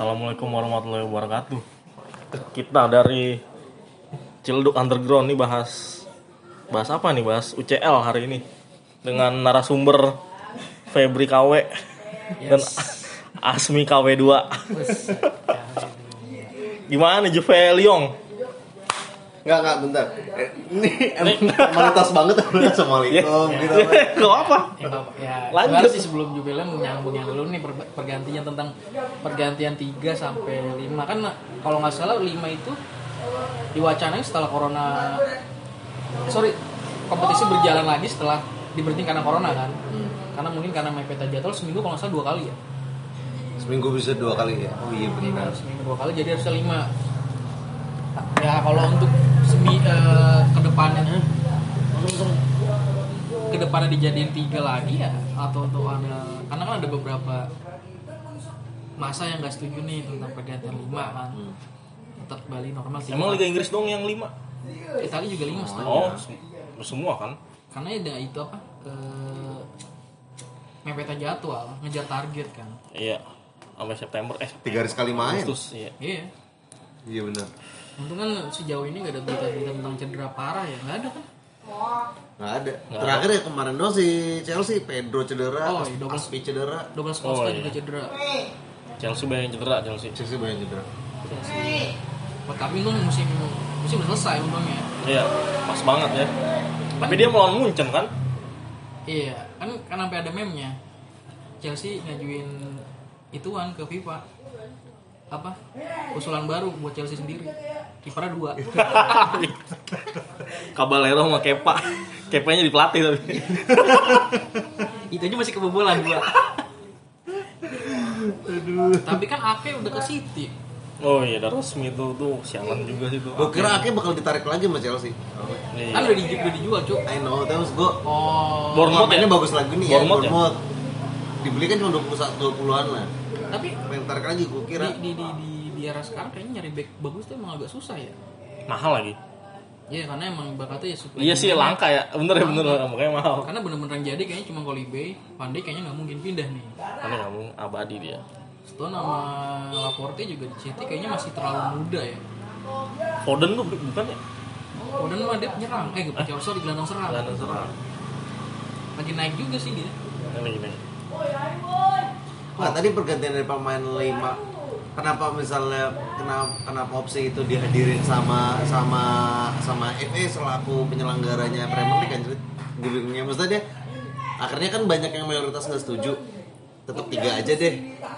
Assalamualaikum warahmatullahi wabarakatuh. Kita dari Ciledug Underground nih bahas bahas apa nih? Bahas UCL hari ini dengan narasumber Febri KW dan Asmi KW2. Gimana nih Juve Lyon? Enggak, enggak, bentar. Eh, Ini emang formalitas banget Assalamualaikum gitu. Kok apa? Ya, Bapak, ya Lanjut. sih sebelum jubileum nyambung yang dulu nih per- pergantian tentang pergantian 3 sampai 5 kan kalau nggak salah 5 itu diwacanain setelah corona sorry kompetisi berjalan lagi setelah diberhenti karena corona kan karena mungkin karena mepetnya jadwal seminggu kalau nggak salah dua kali ya Seminggu bisa dua kali ya. Oh iya benar. seminggu dua kali jadi harusnya lima ya kalau untuk semi eh, ke depannya ke depannya dijadiin tiga lagi ya atau untuk ada karena kan ada beberapa masa yang nggak setuju nih tentang pergantian lima kan tetap Bali normal tiga. Emang Liga Inggris dong yang 5? Italia juga lima setuju Oh, sem- semua kan? karena ada itu apa eh, mepetnya jadwal ngejar target kan Iya. Sampai September eh Tiga hari sekali main. Agustus iya. iya Iya benar. Untung kan sejauh ini gak ada berita-berita tentang cedera parah ya, nggak ada kan? Nggak ada. Terakhir ya kemarin doang si Chelsea Pedro cedera, Oh, iya, double. Aspi cedera, Douglas Oh, Costa iya. juga cedera. Chelsea banyak yang cedera Chelsea. Chelsea banyak cedera. Buat kami tuh musim musim udah selesai untungnya. Iya, pas banget ya. Tapi dia melawan Munchen kan? Iya, kan kan sampai ada meme-nya. Chelsea ngajuin ituan ke FIFA. Apa? Usulan baru buat Chelsea sendiri. Kipernya dua. Caballero sama Kepa. Kepanya di pelatih tapi. Itu aja masih kebobolan dua. Tapi kan Ake udah ke City. Oh iya, udah resmi tuh tuh sialan juga sih tuh. Gue kira Ake bakal ditarik lagi sama Chelsea. Iya. Kan udah, di, udah dijual, Cuk. I know, terus gue Oh. Bournemouth mainnya ya? bagus lagi nih ya, Bournemouth ya? Dibeli kan cuma 21 20-an lah. Tapi tarik lagi gue kira. di, di, di, di, di era sekarang kayaknya nyari back bagus tuh emang agak susah ya Mahal lagi. Iya karena emang bakatnya ya supply Iya sih langka ya. Bener ya bener makanya mahal. karena bener-bener yang jadi kayaknya cuma Kolibay Pandai kayaknya nggak mungkin pindah nih Karena kamu abadi dia. Stone sama Laporte juga di City kayaknya masih terlalu muda ya Foden tuh bukan ya? dan mah dia penyerang eh gue sorry gelandang serang Gelandang serang. lagi naik juga sih dia Ini gini. Nah, tadi pergantian dari pemain 5 Kenapa misalnya kenapa, kenapa opsi itu dihadirin sama sama sama FA selaku penyelenggaranya Premier League kan gue bingungnya maksudnya dia akhirnya kan banyak yang mayoritas nggak setuju. Tetap tiga aja deh.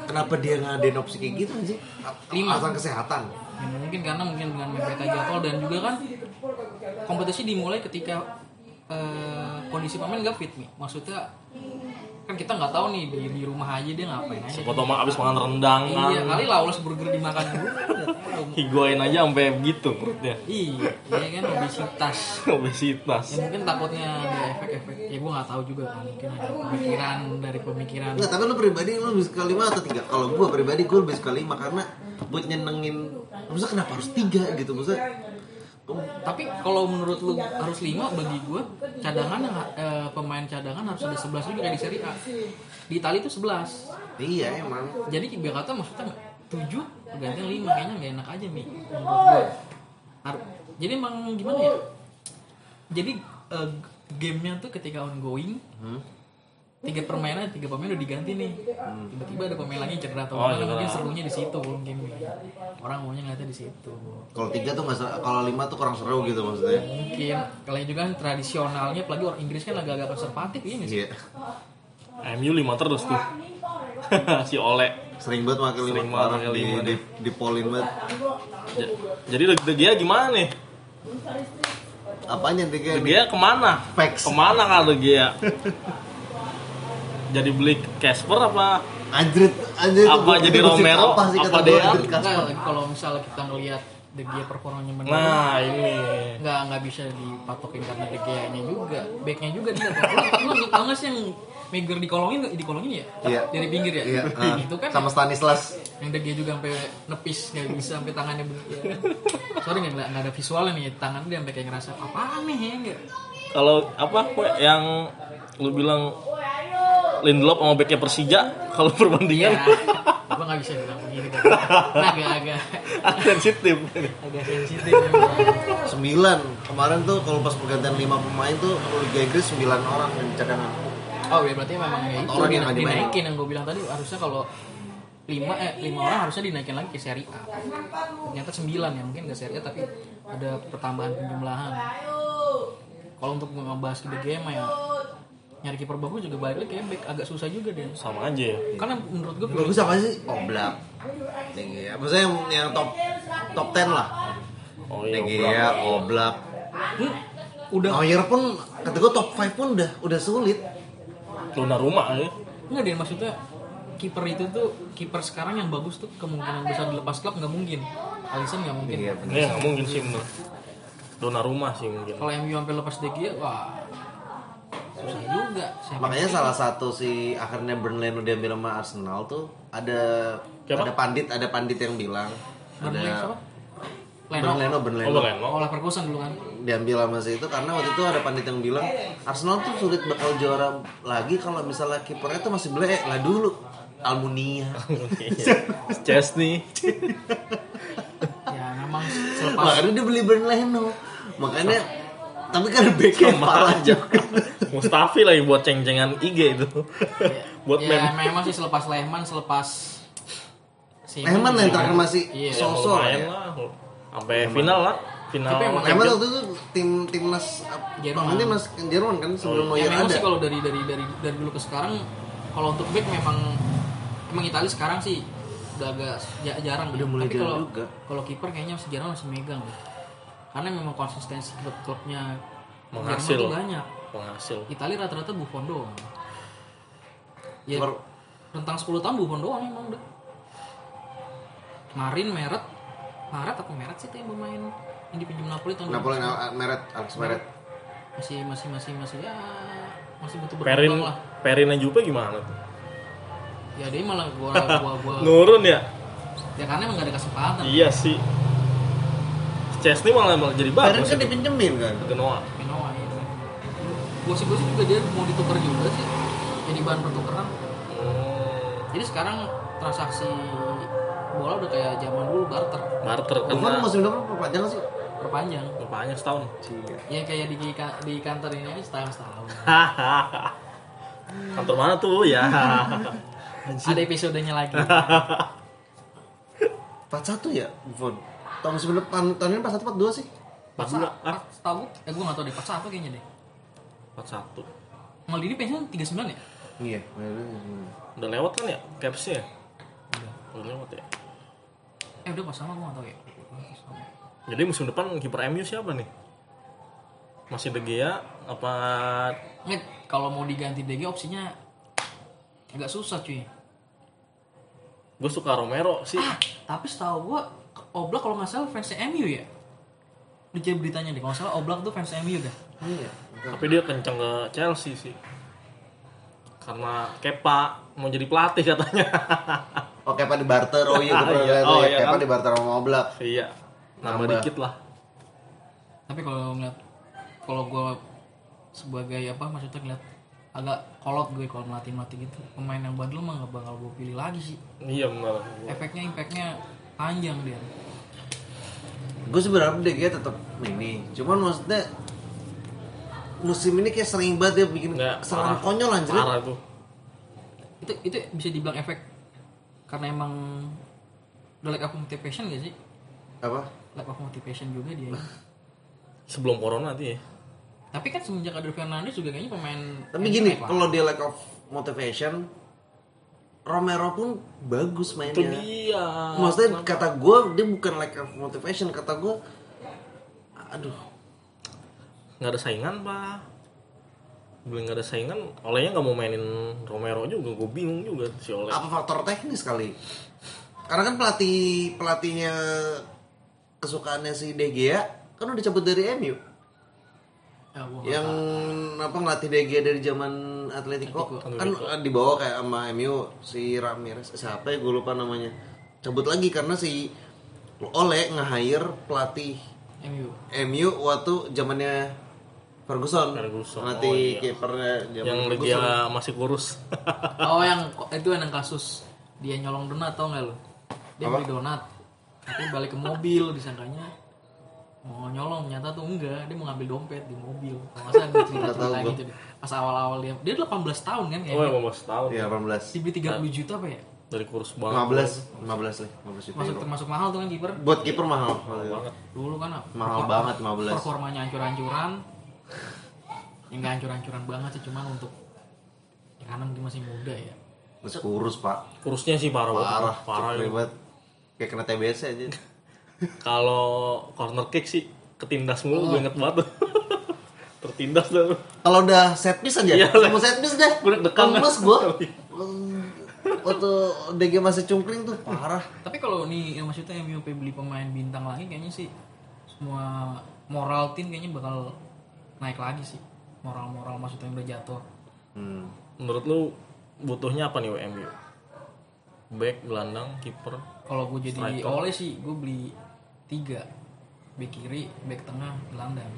Kenapa dia ngadain opsi kayak gitu sih Lima. alasan kesehatan. Ya, mungkin karena mungkin dengan mepetnya jadwal dan juga kan kompetisi dimulai ketika eh, kondisi pemain nggak fit nih maksudnya kan kita nggak tahu nih di, di rumah aja dia ngapain aja Foto mah abis makan rendang kan. iya kali lawless burger dimakan dulu Higuain aja sampai begitu perutnya. iya iya kan obesitas Obesitas. ya mungkin takutnya ada efek-efek ya gue nggak tahu juga kan mungkin ada pemikiran dari pemikiran Enggak, tapi lu pribadi lu lebih suka lima atau tiga? Kalau gua pribadi gua lebih suka lima karena buat nyenengin maksudnya kenapa harus tiga gitu maksudnya tapi kalau menurut lu harus lima bagi gue cadangan yang eh, pemain cadangan harus ada 11 juga kayak di Serie A. Di Italia itu 11 iya emang. Jadi kata maksudnya 7 pergantian 5 kayaknya nggak enak aja nih menurut gue Har- jadi emang gimana ya? Jadi eh, gamenya tuh ketika ongoing Hmm. Tiga permainan tiga pemain udah diganti nih. Tiba-tiba ada pemain lagi cedera atau Oh, apa, mungkin serunya di situ mungkin. Orang maunya ngeliatnya di situ. Kalau tiga tuh nggak kalau lima tuh kurang seru gitu maksudnya. Mungkin. Kalian juga kan tradisionalnya apalagi orang Inggris kan agak-agak konservatif iya nggak sih. Iya. MU 5 terus tuh. si Ole. sering banget makin lima Sering banget orang pakai di, lima. di, di polin banget. Ja- Jadi Gea gimana nih? apanya tiga De Gea ke mana? Facts. Ke mana kan De Gea? Jadi beli Casper apa? anjrit anjrit Apa jadi Romero? apa sih Apa dia? kalau misalnya kita ngelihat De Gea performanya menurun Nah ini. nggak nggak bisa dipatokin karena De Gea nya juga backnya juga dia lu lu tau nggak sih yang Meger dikolongin nggak dikolongin ya Iya. dari pinggir ya iya ah. itu kan sama Stanislas yang De Gea juga sampai nepis nggak bisa sampai tangannya bener sorry nggak nggak ada visualnya nih tangan dia sampai kayak ngerasa apaan nih ya Kalau apa yang lu bilang Lindelof sama backnya Persija kalau perbandingan. Ya gue nggak bisa bilang begini kan agak-agak sensitif. Agak sensitif. Sembilan. Kemarin tuh kalau pas pergantian lima pemain tuh kalau Liga Inggris sembilan orang yang cadangan. oh ya berarti memang ya itu Orang yang nggak dinaikin yang gue bilang tadi. Harusnya kalau lima eh lima orang harusnya dinaikin lagi ke seri A. Ternyata sembilan ya mungkin ke seri A tapi ada pertambahan penjumlahan. Kalau untuk ngebahas di game ya nyari kiper bagus juga balik lagi kayak back agak susah juga deh sama aja ya karena menurut gue Bagus apa sih? Oblak. De Gea. Maksudnya yang, yang top top 10 lah. oh iya Gea, Oblak. Hmm, udah Neuer pun kata gue top 5 pun udah udah sulit. Luna rumah ya Enggak deh maksudnya kiper itu tuh kiper sekarang yang bagus tuh kemungkinan besar dilepas klub nggak mungkin. Alisson nggak mungkin. Iya benar. ya nggak mungkin sih menurut Dona rumah sih mungkin Kalau MU sampai lepas De Gea, wah susah juga. Siapa Makanya salah satu si akhirnya Burnley udah diambil sama Arsenal tuh ada Siapa? ada pandit ada pandit yang bilang Burnley siapa? ada Leno. Burnley Burnley oh Leno Oh, Leverkusen dulu kan. diambil sama si itu karena waktu itu ada pandit yang bilang Arsenal tuh sulit bakal juara lagi kalau misalnya kipernya tuh masih belek lah dulu. Almunia. Chesney. Ya memang selepas makanya dia beli Burnley makanya tapi kan backnya parah juga Mustafi lagi buat ceng-cengan IG itu buat ya meme memang sih selepas Lehman selepas si Lehman yang terakhir masih Iya. sosok ya. lah sampai final lah final Tapi emang Lehman waktu itu tim timnas Jerman. Timnas Jerman kan sebelum ya Neuer memang ada. sih kalau dari dari dari dari dulu ke sekarang kalau untuk back memang emang Italia sekarang sih udah agak ja- jarang Udah ya. mulai tapi kalau juga. kalau kiper kayaknya masih jarang masih megang deh. Karena memang konsistensi klub-klubnya Menghasil. Jerman tuh banyak. Penghasil Italia rata-rata Buffon doang. Ya Per- rentang 10 tahun Buffon doang emang udah. Marin Meret. Maret apa Meret sih tuh yang bermain yang dipinjam Napoli tahun Napoli 2009? Al- Meret Alex Meret. Masih masih masih masih ya masih butuh Perin berkembang lah Perin Jupe gimana tuh? Ya dia malah gua gua gua nurun ya? Ya karena emang gak ada kesempatan. Iya sih Chesney malah, malah jadi bagus kan itu. dipinjemin kan? Ke Genoa Genoa itu gosip-gosip juga dia mau ditukar juga sih. Jadi bahan pertukaran. Hmm, jadi sekarang transaksi bola udah kayak zaman dulu barter. Barter Bukan karena musim depan perpanjang sih? Perpanjang. Banyak setahun. Ya kayak di di kantor ini aja setahun setahun. Kantor mana tuh? Ya. Ada episodenya lagi. 41 ya Buffon tahun depan tahun ini 41 42 sih. Empat dua ah. Pas tahu eh gue gak tau deh pas satu kayaknya deh. Empat satu. Maldini pensiun 39 ya? Iya udah lewat kan ya capsnya ya? Udah. Lewat ya? Eh udah pas sama gue gak tau ya. Pas jadi musim depan kiper MU siapa nih? Masih De Gea apa? Nggak, kalau mau diganti DG opsinya agak susah cuy. Gue suka Romero sih. Ah, tapi setahu gua Oblak kalau nggak salah fans MU ya. Udah jadi beritanya deh, kalau nggak salah Oblak tuh fans MU dah. iya tapi dia kenceng ke Chelsea sih karena Kepa mau jadi pelatih katanya oke pak di barter oh iya gue pernah Iya. Oh, ya iya kayak kan? di barter sama Oblak iya nambah Nambah. dikit lah Tapi kalau ngeliat, kalau gua sebagai apa maksudnya ngeliat agak kolot gue kalau melatih melatih gitu pemain yang badul mah nggak bakal gue pilih lagi sih iya benar efeknya impactnya panjang dia. Gue sebenarnya deh dia tetap ini. Cuman maksudnya musim ini kayak sering banget dia bikin kesalahan konyol anjir. Parah tuh itu itu bisa dibilang efek. Karena emang udah lack of motivation gak sih? Apa? Lack of motivation juga dia. Sebelum corona tuh ya. Tapi kan semenjak ada Fernandes juga kayaknya pemain tapi gini kalau dia lack of motivation Romero pun bagus itu mainnya dia. Maksudnya kata gue dia bukan lack of motivation. Kata gue aduh. Nggak ada saingan pak. Belum nggak ada saingan olehnya nggak mau mainin Romero juga. Gue bingung juga si oleh apa faktor teknis kali? Karena kan pelatih pelatihnya kesukaannya si De Gea kan udah cabut dari MU Ya, yang apa ngelatih De Gea dari zaman Atletico, kan dibawa kayak sama MU si Ramirez siapa ya gue lupa namanya cabut lagi karena si Ole nge-hire pelatih MU MU waktu zamannya Ferguson. Ferguson. Nanti Oh, iya. kipernya zaman yang Ferguson. dia masih kurus. Oh yang itu yang kasus dia nyolong donat tau nggak lo? Dia Apa? beli donat, tapi balik ke mobil disangkanya mau nyolong nyata tuh enggak dia mau ngambil dompet di mobil kalau nggak salah dia cerita cerita gua. gitu deh pas awal-awal dia dia 18 tahun kan oh, kayaknya yang mau tahun. Iya, 18. dibeli 30 juta apa ya Dari kurus banget. 15, 15 lah, 15 juta. masuk termasuk mahal tuh kan kiper Buat kiper mahal. banget. dulu kan Mahal perform- banget 15. performanya hancur-hancuran ya nggak hancur-hancuran banget sih cuman untuk ya karena mungkin masih muda ya Terus kurus, Pak. Kurusnya sih parah. Parah, Parah. parah ya. banget. Kayak kena TBC aja. Kalau corner kick sih ketindas mulu, gue inget banget. Tertindas dah. Kalau udah set piece aja, Iya, mau set piece deh. Gua deg-degan. Lemes gua. Waktu DG masih cungkring tuh parah. Tapi kalau nih yang maksudnya MU beli pemain bintang lagi kayaknya sih semua moral tim kayaknya bakal naik lagi sih. Moral-moral maksudnya yang udah jatuh. Hmm. Menurut lu butuhnya apa nih WMU? Back, gelandang, kiper. Kalau gue jadi oleh sih gue beli tiga back kiri, back tengah, gelandang.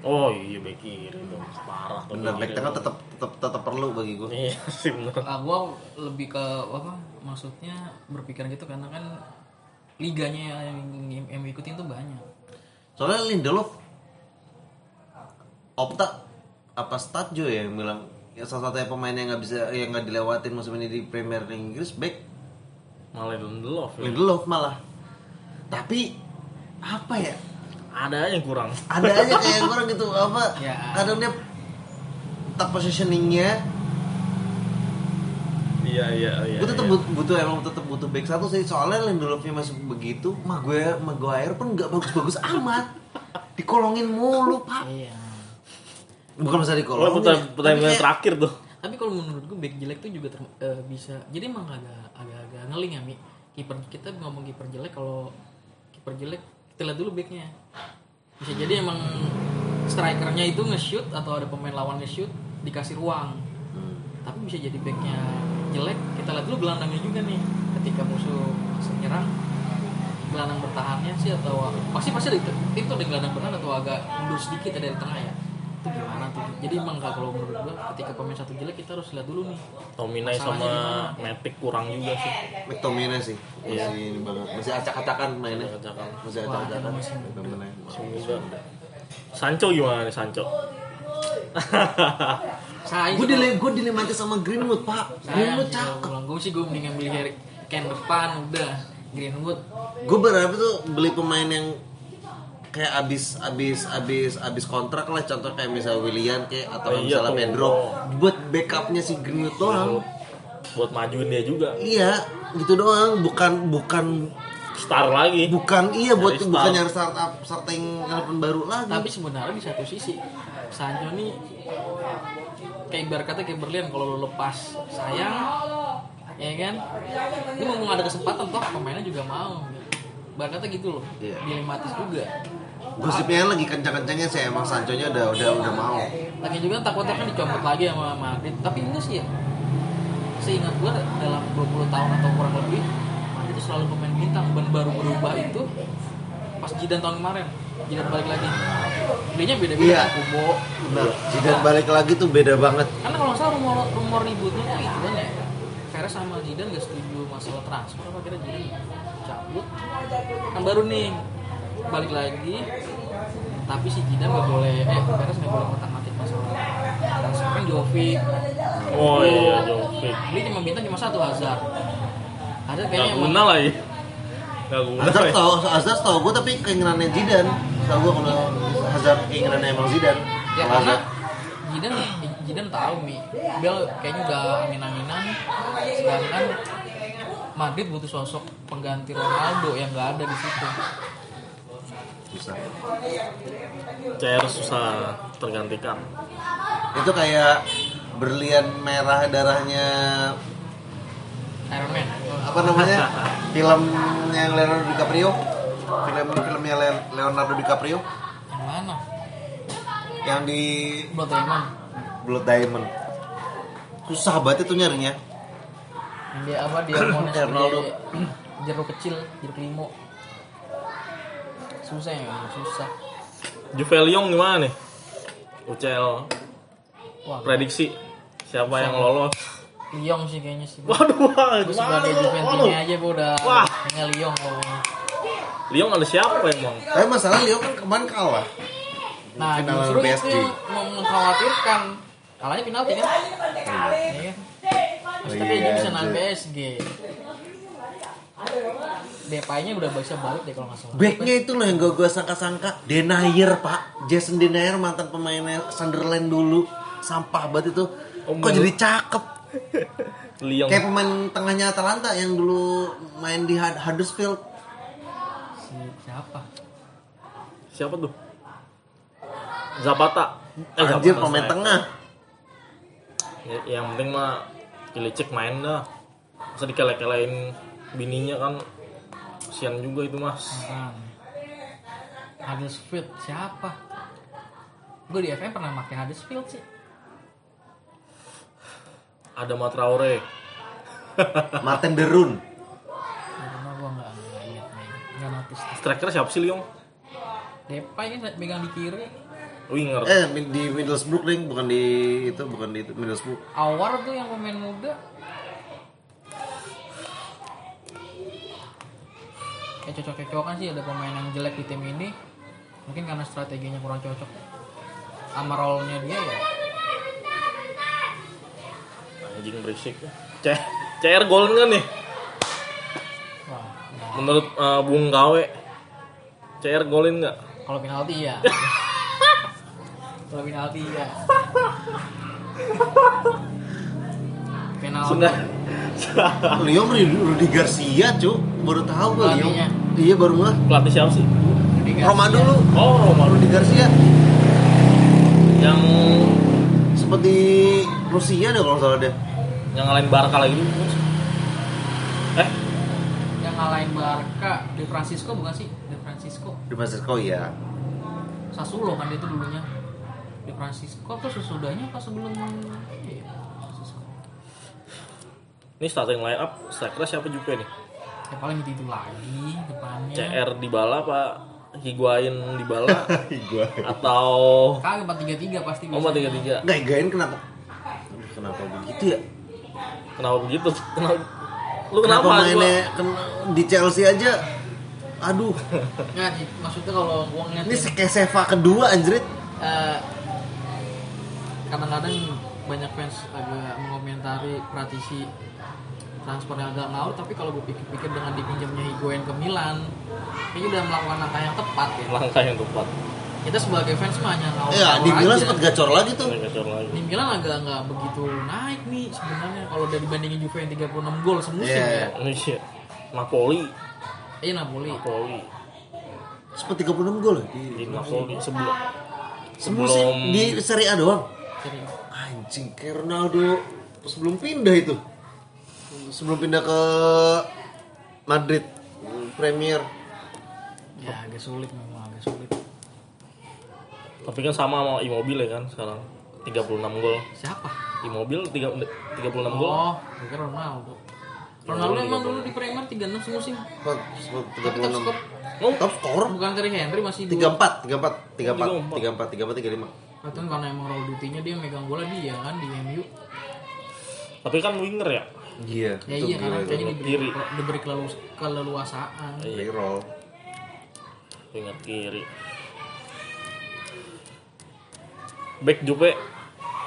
Oh iya back kiri dong. Parah tuh. Bener, back tengah tetap tetap tetap perlu bagi gua. Iya sih bener. Ah, gue lebih ke apa? Maksudnya berpikir gitu karena kan liganya yang MU ikutin tuh banyak. Soalnya Lindelof Opta apa Stadio ya yang bilang ya salah satunya pemain yang nggak bisa yang nggak dilewatin musim ini di Premier League Inggris back Malah Lindelof ya. Lindelof malah. Tapi apa ya? Ada aja yang kurang. Ada aja kayak orang gitu apa? Ya. Kadang dia tak positioningnya Iya iya iya. gue tetap iya. butuh, butuh emang tetap butuh back satu sih soalnya Lindelofnya masih begitu Maguire Maguire pun nggak bagus-bagus amat dikolongin mulu pak Iya. bukan masalah Oh, dikolongin pertanyaan tapi pertanyaan kayak- terakhir tuh. Tapi kalau menurut gue back jelek tuh juga ter- eh, bisa. Jadi emang agak agak agak ngeling ya mi. Kiper kita ngomong kiper jelek kalau kiper jelek kita lihat dulu backnya. Bisa jadi emang strikernya itu nge-shoot atau ada pemain lawan nge-shoot dikasih ruang. Hmm. Tapi bisa jadi backnya jelek. Kita lihat dulu gelandangnya juga nih. Ketika musuh masuk nyerang gelandang bertahannya sih atau pasti pasti ada itu itu ada gelandang bertahan atau agak mundur sedikit ada di tengah ya itu gimana tuh? Jadi emang nggak kalau menurut gua ketika pemain satu jelek kita harus lihat dulu nih. Tominay sama Matic kurang juga sih. McTominay sih. Masih ini banget. Masih acak-acakan mainnya. Acak-acakan. masih acak-acakan. Semoga. Sancho gimana nih Sancho? gue dile gue dilematis sama Greenwood pak. Greenwood cakep. gue sih gue mendingan beli Harry Kane depan udah. Greenwood. Gue berharap tuh beli pemain yang kayak abis abis abis abis kontrak lah. Contoh kayak misalnya William kayak atau Oh, iya misalnya tuh. Pedro. Buat backupnya si Greenwood doang. Buat majuin dia juga. iya gitu doang. Bukan bukan Star lagi. bukan iya buat Dari bukan nyari startup starting eleven baru lagi. Tapi sebenarnya di satu sisi Sancho nih kayak ibarat kata kayak berlian kalau lo lepas sayang ya kan? Ini mumpung ada kesempatan toh pemainnya juga mau. Ibarat kata gitu loh Iya. dilematis juga gosipnya lagi kencang-kencangnya sih emang Sancho-nya udah udah udah mau. Lagi juga takutnya kan dicopot lagi sama Madrid. Tapi enggak sih ya seingat gua dalam 20 tahun atau kurang lebih Madrid itu selalu pemain bintang. Dan baru berubah itu pas Jidan tahun kemarin. Jidan balik lagi. Belinya beda-beda Iya. kan Kubo. Benar. Zidane balik lagi tuh beda banget. Karena kalau nggak salah rumor rumor ributnya tuh itu kan ya Perez sama Zidane gak setuju masalah transfer apa kira Zidane cabut. Kan baru nih balik lagi tapi si Zidane nggak boleh eh Perez nggak boleh ngotak ngatik masalah transfer kan Jovic Oh iya Jovic. beli cuma bintang cuma satu Hazard ada Gak kayaknya guna lah ya. Gak guna. Hazard ya. tau Hazard tau gue tapi keinginannya Zidane tau gue kalau Hazard keinginannya emang Zidane ya karena Hazard- Zidane Zidane tahu mi dia kayaknya udah angin-anginan sedangkan Madrid butuh sosok pengganti Ronaldo yang nggak ada di situ susah. CR susah tergantikan. itu kayak berlian merah darahnya Iron Man. apa namanya? Film yang Leonardo DiCaprio? Film filmnya Le- Leonardo DiCaprio? Yang mana? Yang di Blood Diamond. Blood Diamond. Susah banget itu nyarinya. Dia apa dia mau Ronaldo. jeruk kecil jeruk limo susah ya susah Juveliong gimana nih? UCL Wah, prediksi siapa yang lolos Lyon sih kayaknya sih. waduh wah, Gue sebagai Waduh. aja gue udah Wah. kayaknya Lyon pokoknya. Lyon ada siapa emang Tapi masalah Leo kan kemarin kalah. Nah Final justru itu PSG. yang mem- mengkhawatirkan. Kalahnya penalti kan? Iya. Tapi Iya, dia bisa nahan. PSG. Depay-nya udah bisa balik deh kalau nggak salah. Backnya itu loh yang gak gue sangka-sangka. Denayer pak. Jason Denayer mantan pemainnya Sunderland dulu. Sampah banget itu. Oh, Kok jadi cakep? Lyon Kayak pemain tengahnya Atalanta yang dulu main di Hud- Huddersfield. Si siapa? siapa tuh? Zapata. Eh Anjir Zapata, pemain saya. tengah. Ya, yang penting mah Kilicik main dah. Masa dikele-kelein bininya kan kasian juga itu mas Apaan? Huddersfield siapa? Gue di FM pernah pakai Huddersfield sih. ada Matraore Martin Derun gue nggak nggak notice. striker siapa sih Lyon Depay kan pegang di kiri. winger Eh di Middlesbrough ding bukan di itu bukan di itu, Middlesbrough Awar tuh yang pemain muda. Ya cocok-cocokan sih ada pemain yang jelek di tim ini. Mungkin karena strateginya kurang cocok. Sama role-nya dia ya. anjing berisik C CR gol nggak nih Wah, nah, menurut eh, Bung Kawe CR golin nggak kalau penalti ya. kalau penalti ya. Penalti. sudah. Leo Rudi, Garcia cu baru tahu gue Leo. Iya baru nggak pelatih siapa sih. Roma dulu. Oh Roma Rudi Garcia. Yang seperti Rusia deh kalau salah deh yang ngalahin Barca lagi. Dulu eh? Yang ngalahin Barca, De Francisco bukan sih? De Francisco. di Meksiko ya Sassuolo kan dia itu dulunya. Di Francisco atau sesudahnya apa sebelum Francisco. Ini starting line up striker siapa juga nih? Ya paling itu, itu lagi depannya. CR di bala pak. Higuain di bala. Atau kagak empat tiga tiga pasti oh biasanya. tiga tiga. Nggak gain kenapa? Kenapa begitu? Ya? Kenapa begitu? Kenapa? Lu kenapa, kenapa mainnya ken- di Chelsea aja? Aduh. Nggak, sih, maksudnya kalau gua ngeliat ini kayak Seva kedua anjrit. Eh, kadang-kadang banyak fans agak mengomentari transfernya agak ngawur tapi kalau gue pikir-pikir dengan dipinjamnya Higuain ke Milan kayaknya udah melakukan langkah yang tepat ya. Langkah yang tepat. Kita sebagai fans mah hanya ngawur ya di Milan sempat gacor lagi tuh. Ini kacau lagi. Di Milan agak nggak begitu naik nih sebenarnya kalau udah dibandingin Juve yang 36 gol semusim Iya. ya. Indonesia Napoli. Iya Napoli. Napoli. Sempat 36 gol ya? Di di Napoli sebelum semusim sebelum di Serie A doang? Serius. anjing kayak Ronaldo sebelum pindah itu sebelum pindah ke Madrid. Premier. Ya agak sulit memang agak sulit. Tapi kan sama sama Immobile kan sekarang. 36 gol. Siapa? Immobile tiga- 36 gol. Oh gue kira Ronaldo. Ronaldo emang dulu di Premier 36 semusim tapi top skor 36 top skor bukan Terry Henry masih dua. 34 34 34 34 35 Atau karena emang Raul Dutinya dia megang bola dia kan di MU tapi kan winger ya iya ya itu iya karena kayaknya diberi, Kiri. diberi kelelu- keleluasaan. Reroll winger kiri. Back Juve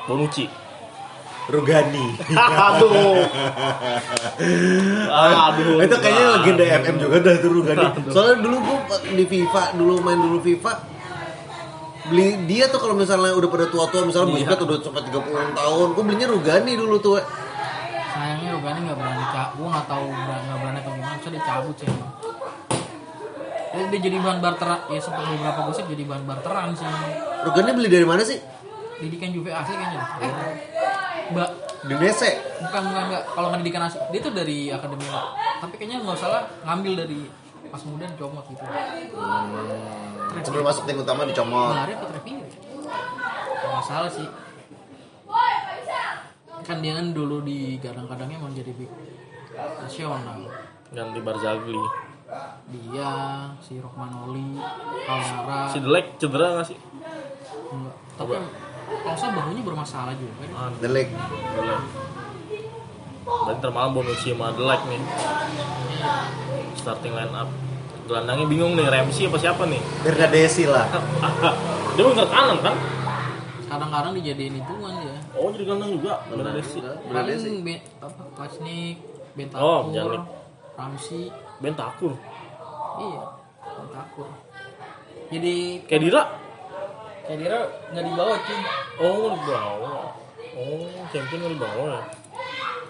Bonucci. Rugani. Aduh. Aduh itu kayaknya legenda FM juga dah itu Rugani. Soalnya dulu gua di FIFA dulu main dulu FIFA beli dia tuh kalau misalnya udah pada tua-tua misalnya Iya. Busquets udah sampai 36 tahun gua belinya Rugani dulu tuh. Sayangnya Rugani nggak berani cabut gue nggak tahu berani nggak berani atau gimana bisa dicabut sih emang. dia, dia jadi bahan barteran ya sempat beberapa gosip jadi bahan barteran sih Rugani beli dari mana sih? Didikan Juve asli kayaknya eh. Mbak. Di Nese bukan bukan enggak kalau nggak didikan asli dia tuh dari akademi tapi kayaknya nggak salah ngambil dari pas muda dicomot gitu. Sebelum masuk tim utama dicomot Benarnya apa Trevino? Nggak masalah sih. Kan dia kan dulu di kadang-kadangnya emang jadi big nasional. ganti Barzagli Dia, si Rockmanoli, Kalmara, si Delek cedera gak sih enggak. Tapi kalau saya bahunya bermasalah juga deh. Ah. Delek. Dan termalam Bonucci sama Delek nih. Starting line up. Gelandangnya bingung nih, Ramsey apa siapa nih? Bernadesi lah. Dia bener kanan kan? kadang-kadang dijadiin ituan ya Oh jadi gelandang juga. Bener sih. Bernadesi. paling be, apa Klasnik Bentakur Oh, Janik. Ramsi Bentakur. iya Bentakur jadi Kayak Dira. kayak Dira nggak dibawa cuy Oh di bawah. Oh champion di bawah ya.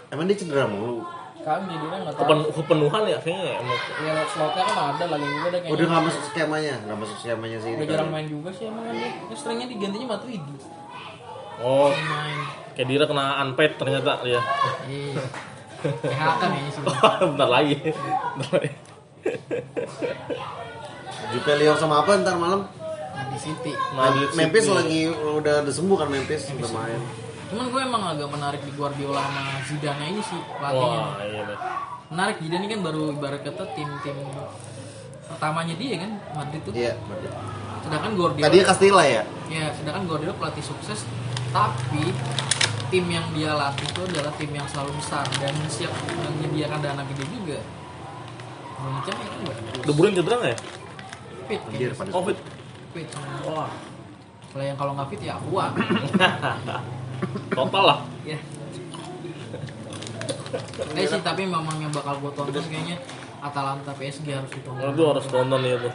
Emang dia cedera mulu. kami Dira nggak tahu Kepen, kepenuhan ya kayaknya ya, emang. ya slotnya kan ada lagi juga ada Udah kayaknya nggak masuk skemanya, nggak masuk skemanya sih. udah jarang main juga sih emang kan dia Ya, seringnya digantinya Matuidi Oh kayak Dira kena unpaid ternyata dia. iya PHK kayaknya sih Bentar lagi. Bentar lagi. Jupe Lyon sama apa ntar malam? di City Madrid Memphis City. lagi udah udah sembuh kan Memphis udah main. cuman gue emang agak menarik di Guardiola sama Zidane ini sih pelatihnya Wah iya deh. menarik Zidane ini kan baru ibarat kata tim-tim pertamanya dia kan Madrid tuh Iya. sedangkan Guardiola Tadinya Castilla ya. ya sedangkan Guardiola pelatih sukses tapi tim yang dia latih itu adalah tim yang selalu besar dan siap menyediakan dana gede juga Indonesia kan bagus De Bruyne cedera nggak ya? fit Anjir kayaknya. pada Covid. fit Wah. kalau yang kalau nggak fit ya gua Total lah. ya Eh sih tapi memang yang bakal gue tonton kayaknya Atalanta PSG harus ditonton. Itu harus tonton ya tuh.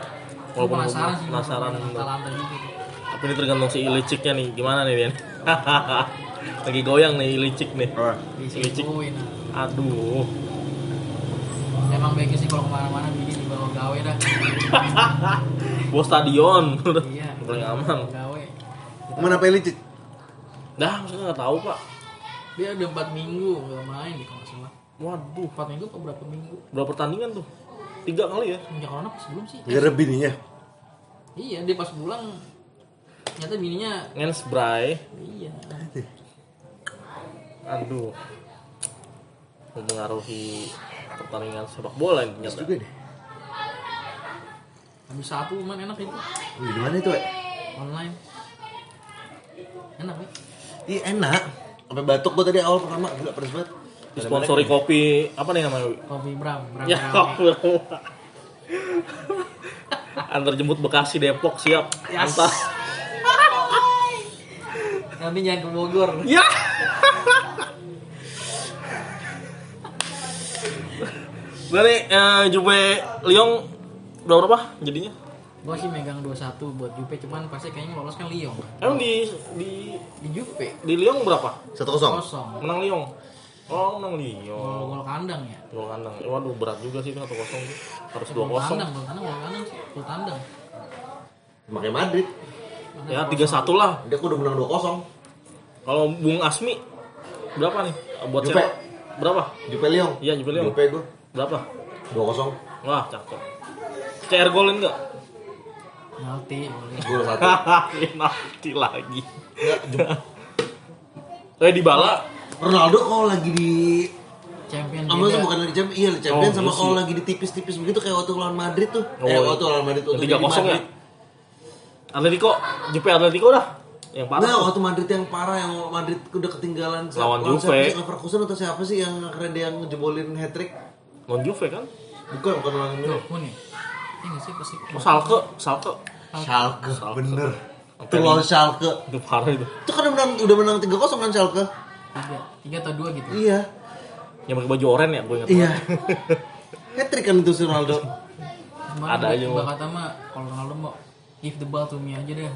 Walaupun penasaran sih penasaran. Atalanta juga tuh. Tapi ini tergantung si Iliciknya nih, gimana nih Bian? Lagi goyang nih Ilicik nih. Oh, Di Ilicik. situ Aduh. Emang baiknya sih kalau ke mana-mana gini dibawa gawe dah. Bos stadion. iya. Paling aman. Gawe. Mana Pelicic? Dah, maksudnya nggak tahu pak. Dia udah 4 minggu nggak main di kalau nggak salah. Waduh, 4 minggu apa berapa minggu? berapa pertandingan tuh? Tiga kali ya? Sejak corona pas belum sih? Gara bininya. Iya, dia pas pulang ternyata bininya Ngens Bray. iya. Aduh. Mempengaruhi pertandingan sepak bola ini ternyata. juga deh. Habis sapu man enak itu Di mana itu, online. Enak ya? Iya enak. Sampai batuk gua tadi awal pertama gila pedes banget. Disponsori kopi apa nih namanya? Kopi Bram, Bram. Ya, kopi. Antar jemput Bekasi Depok siap. Yes. Antar. Nanti jangan ke Bogor. Ya. Dari eh, Juve Lyon berapa berapa jadinya? Gua sih megang 2-1 buat Juve cuman pasti kayaknya lolos kan Lyon. Emang di di Di Juve di Lyon berapa? Satu kosong. kosong. Menang Lyon. Oh, menang Lyon. Gol gol kandang ya. Gol kandang. Eh, Waduh berat juga sih itu 1-0 tuh. Harus Gol 2-0. kandang, gol kandang, gol kandang sih. Gol tandang. Makanya Madrid. Mana Ya gol 3-1 lah. Dia udah menang 2-0. Kalau Bung Asmi berapa nih? Buat Juve. siapa? Berapa? Jupe Lyon. Iya, Juve Lyon. Jupe gua Berapa? 2-0. Wah, cakep. CR golin enggak? Penalti. boleh. Gol satu. Penalti lagi. Enggak, Jupe- Eh di bala Ronaldo kalau lagi di Champion Sama tuh beda. bukan di champion, iya di champion Oh, sama iya kalau lagi di tipis-tipis begitu kayak waktu lawan Madrid tuh. Oh, eh iya. waktu lawan Madrid waktu di kosong ya. Madrid. Atletico, Juve Atletico dah. Yang parah. Nah, waktu Madrid yang parah yang Madrid udah ketinggalan Lawan siapa Juve. sih? Leverkusen atau siapa sih yang keren dia yang jebolin hat trick? Non Juve kan? Bukan, bukan lawan Juve. Dortmund ya? Nggak sih pasti. Oh, Salke, Salke. Schalke, Schalke. bener. Itu lawan Schalke. Itu parah itu. Itu kan udah menang, udah menang 3-0 kan Schalke? Tiga, tiga atau dua gitu. Iya. Yang pakai baju oranye ya, gue ingat. Iya. hat trick kan itu si Ronaldo. Ada aja, gua Bang. kata mah kalau Ronaldo mau give the ball to me aja deh.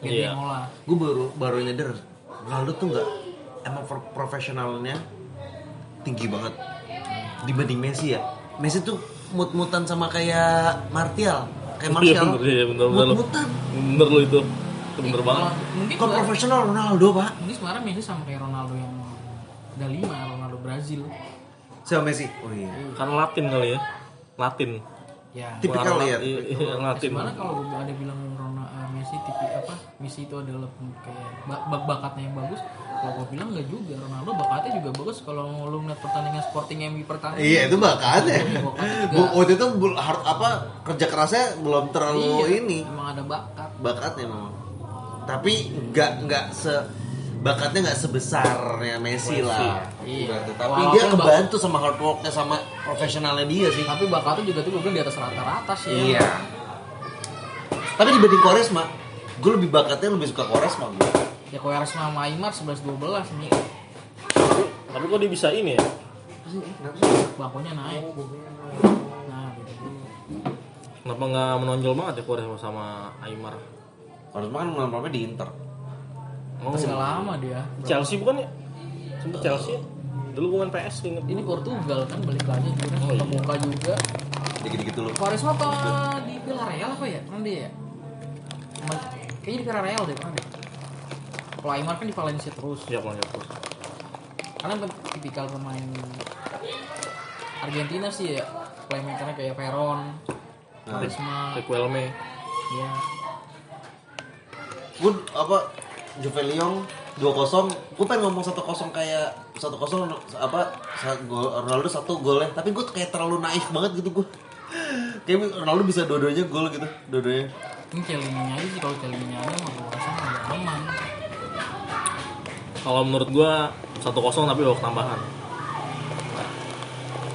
Iya. ngolah. Gue baru baru nyadar Ronaldo tuh nggak emang pro- profesionalnya tinggi banget dibanding Messi ya. Messi tuh mut-mutan sama kayak Martial, kayak Iya, Martial. bener, iya, bener, bener. Mut-mutan. Bener lu itu. Itu bener banget. Kalau- Mungkin Kalau gua- profesional Ronaldo pak. Mungkin sebenarnya Messi sama kayak Ronaldo yang ada lima, Ronaldo Brazil. Siapa Messi? Oh iya. Kan Latin kali ya. Latin. Ya. Tipikal ya, iya, iya, Latin. Gimana kalau ada bilang Ronaldo Messi tipi apa? Messi itu adalah kayak bak- bak- bakatnya yang bagus. Kalau gue bilang nggak juga. Ronaldo bakatnya juga bagus. Kalau lu ngeliat pertandingan Sporting MU pertandingan. Iya itu bakatnya. Bakatnya juga. Waktu itu apa kerja kerasnya belum terlalu Iya, ini Emang ada bakat. bakatnya memang. tapi nggak nggak se bakatnya nggak sebesarnya Messi lah. Iya. Berarti. Tapi Walaupun dia kebantu sama hard worknya sama profesionalnya dia sih. Tapi bakatnya juga tuh gue bilang di atas rata-rata sih. Iya. Tapi dibanding Quaresma, gue lebih bakatnya lebih suka Quaresma gue. Ya Quaresma sama Aymar 11-12 nih. Tapi kok dia bisa ini ya? Bakunya naik. Nah, gitu. Kenapa nggak menonjol banget ya Quaresma sama Aymar? Quaresma kan lama di Inter. Oh, Masih lama dia. Chelsea bukan ya? Sempet Chelsea. Dulu gue main PS inget. Ini Portugal kan balik lagi juga. Oh, iya. Kebuka juga. Dikit-dikit dulu. Quaresma apa di Villarreal apa ya? Pernah dia ya? Kayaknya di Villarreal deh pernah deh. Kalau Aymar kan di Valencia terus. Ya kalau terus. Karena kan tipikal pemain Argentina sih ya. Playmakernya kayak Veron, Quaresma, Requelme. ya. Gue apa Juve Lyon 2-0 gue pengen ngomong 1-0 kayak 1-0 apa gol Ronaldo satu golnya tapi gue kayak terlalu naif banget gitu gue kayak Ronaldo bisa dua-duanya gol gitu dua-duanya Ini Celini aja sih kalau Celini aja mah gue rasa nggak aman. Kalau menurut gua 1-0 tapi babak tambahan. Nah,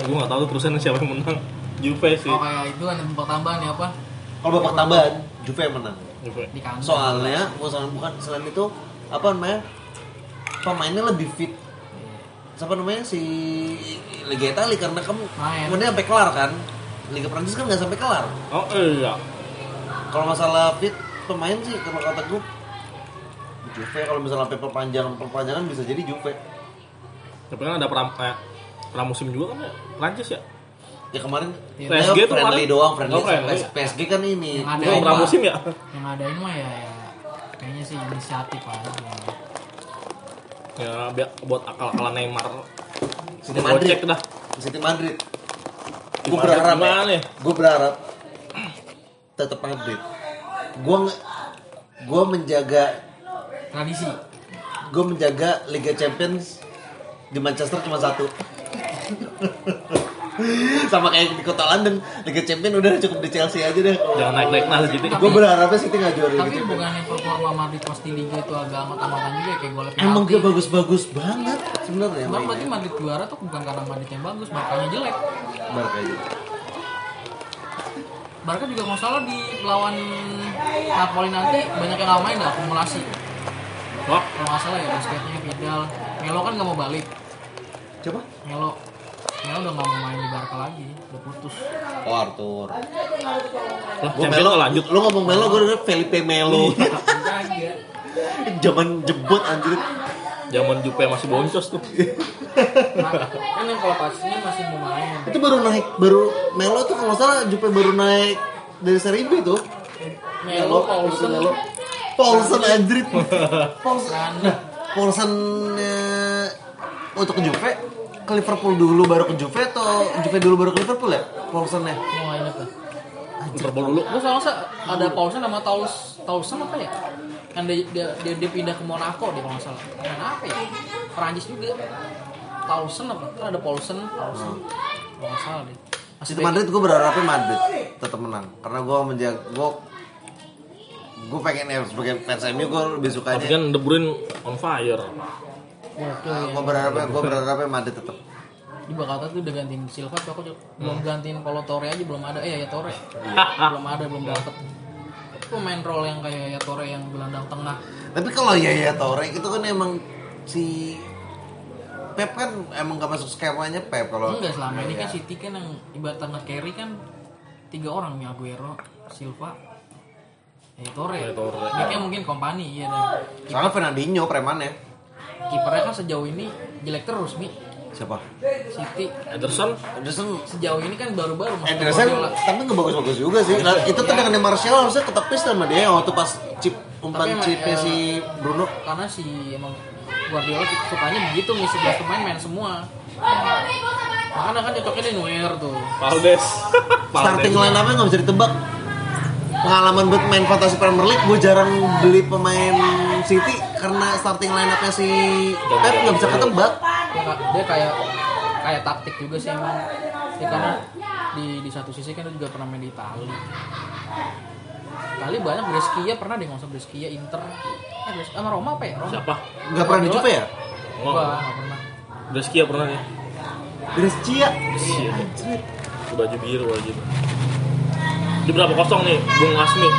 gue nggak tahu terusan siapa yang menang. Juve sih. Oh kayak itu kan tempat tambahan ya apa? kalau babak tambahan Juve yang menang. Di kandang. soalnya bukan bukan selain itu apa namanya pemainnya lebih fit siapa namanya si Liga Italia karena kamu Main. kemudian sampai kelar kan Liga Prancis kan nggak sampai kelar Oh iya. kalau masalah fit pemain sih kalau kata gue Juve kalau misalnya sampai perpanjangan perpanjangan bisa jadi Juve Tapi kan ada pram, eh, pramusim juga kan ya? Prancis ya? Ya kemarin ya, PSG tuh friendly kemarin. doang friendly, Oh, friendly. PSG kan ini Yang ada pramusim ya? Yang ada ini mah ya, ya kayaknya sih inisiatif aja. Ya biar buat akal-akalan Neymar. City Gua Madrid cek dah. City Madrid gue berharap ya? gue berharap tetap Madrid gue gue menjaga Tradisi. gue menjaga Liga Champions di Manchester cuma satu sama kayak di kota London Liga Champions udah cukup di Chelsea aja deh Jangan naik-naik nah gitu. gue berharapnya City nggak juara Liga Tapi Champions bukannya performa Madrid pas di Liga itu agak amat-amatan juga ya, kayak gol emang dia bagus-bagus banget sebenarnya Sebab berarti. Madrid juara tuh bukan karena Madrid yang bagus, Barkanya jelek. Barca aja. Barca juga nggak salah di lawan Napoli nanti banyak yang nggak main dah akumulasi. Wah, Kalau nggak salah ya basketnya Vidal, Melo kan nggak mau balik. coba Melo, Melo udah nggak mau main di Barca lagi, udah putus. oh Arthur lah gue Melo nggak lanjut. lu ngomong Melo gue udah Felipe Melo Kagak. zaman jebot anjir Zaman Juve masih boncos tuh. Kan yang kalau pastinya masih mau main. itu baru naik baru Melo tuh kalau salah Jupe baru naik dari seri B tuh Melo, Paulsen, Melo Paulsen Randa. Paulsen eh, untuk ke Juve ke Liverpool dulu baru ke Juve atau Juve dulu baru ke Liverpool ya Paulsennya Mau nggak inget lah. Liverpool dulu. Gue soalnya sa- ada Paulsen sama Taus Taulsen apa ya? Kan dia, dia, dia, dia pindah ke Monaco dia kalau nggak salah. Main apa ya? Perancis juga. Taulsen apa? Kan ada Paulsen, Taulsen. Kalau nggak salah deh. Masih City Madrid gue berharapnya Madrid tetap menang karena gue menjaga gue gue pengen ya sebagai fans MU gue lebih Tapi sukanya kan De Bruyne on fire. Gue berharapnya gue berharapnya Madrid tetap di Bakata tuh udah gantiin Silva tuh aku juga- belum gantiin kalau Torre aja belum ada. Eh ya Torre belum ada belum dapet. Pemain role yang kayak ya Torre yang gelandang tengah tapi kalau Yaya Toure itu kan emang si Pep kan emang gak masuk skemanya Pep kalau enggak selama ini kan City kan yang ibarat tengah carry kan tiga orang nih Aguero Silva ya Torre Ya, Torre. Backnya mungkin kompani iya deh soalnya Fernandinho premannya kipernya kan sejauh ini jelek terus nih siapa? City Ederson? Ederson sejauh ini kan baru-baru masuk Ederson tapi nggak bagus-bagus juga sih. Nah, itu tuh dengan Martial harusnya ketepis sama dia waktu pas chip umpan chipnya eh, si Bruno. karena si emang Guardiola sukanya begitu nih 11 pemain main semua. Makanya kan cocoknya di Neuer tuh. Valdes. starting line up-nya nggak bisa ditebak pengalaman buat main fantasi Premier League gue jarang beli pemain City karena starting line up-nya si Pep nggak bisa ketebak dia, ka- dia kayak kayak taktik juga sih emang ya, karena di di satu sisi kan dia juga pernah main di Itali kali banyak Brescia pernah deh nggak usah Brescia Inter eh sama Roma apa ya Roma Siapa? Nggak pernah di Juve ya? Oh, Enggak, nggak pernah Brescia pernah ya? Brescia. Iya. Baju biru aja. Di berapa kosong nih, Bung Asmi?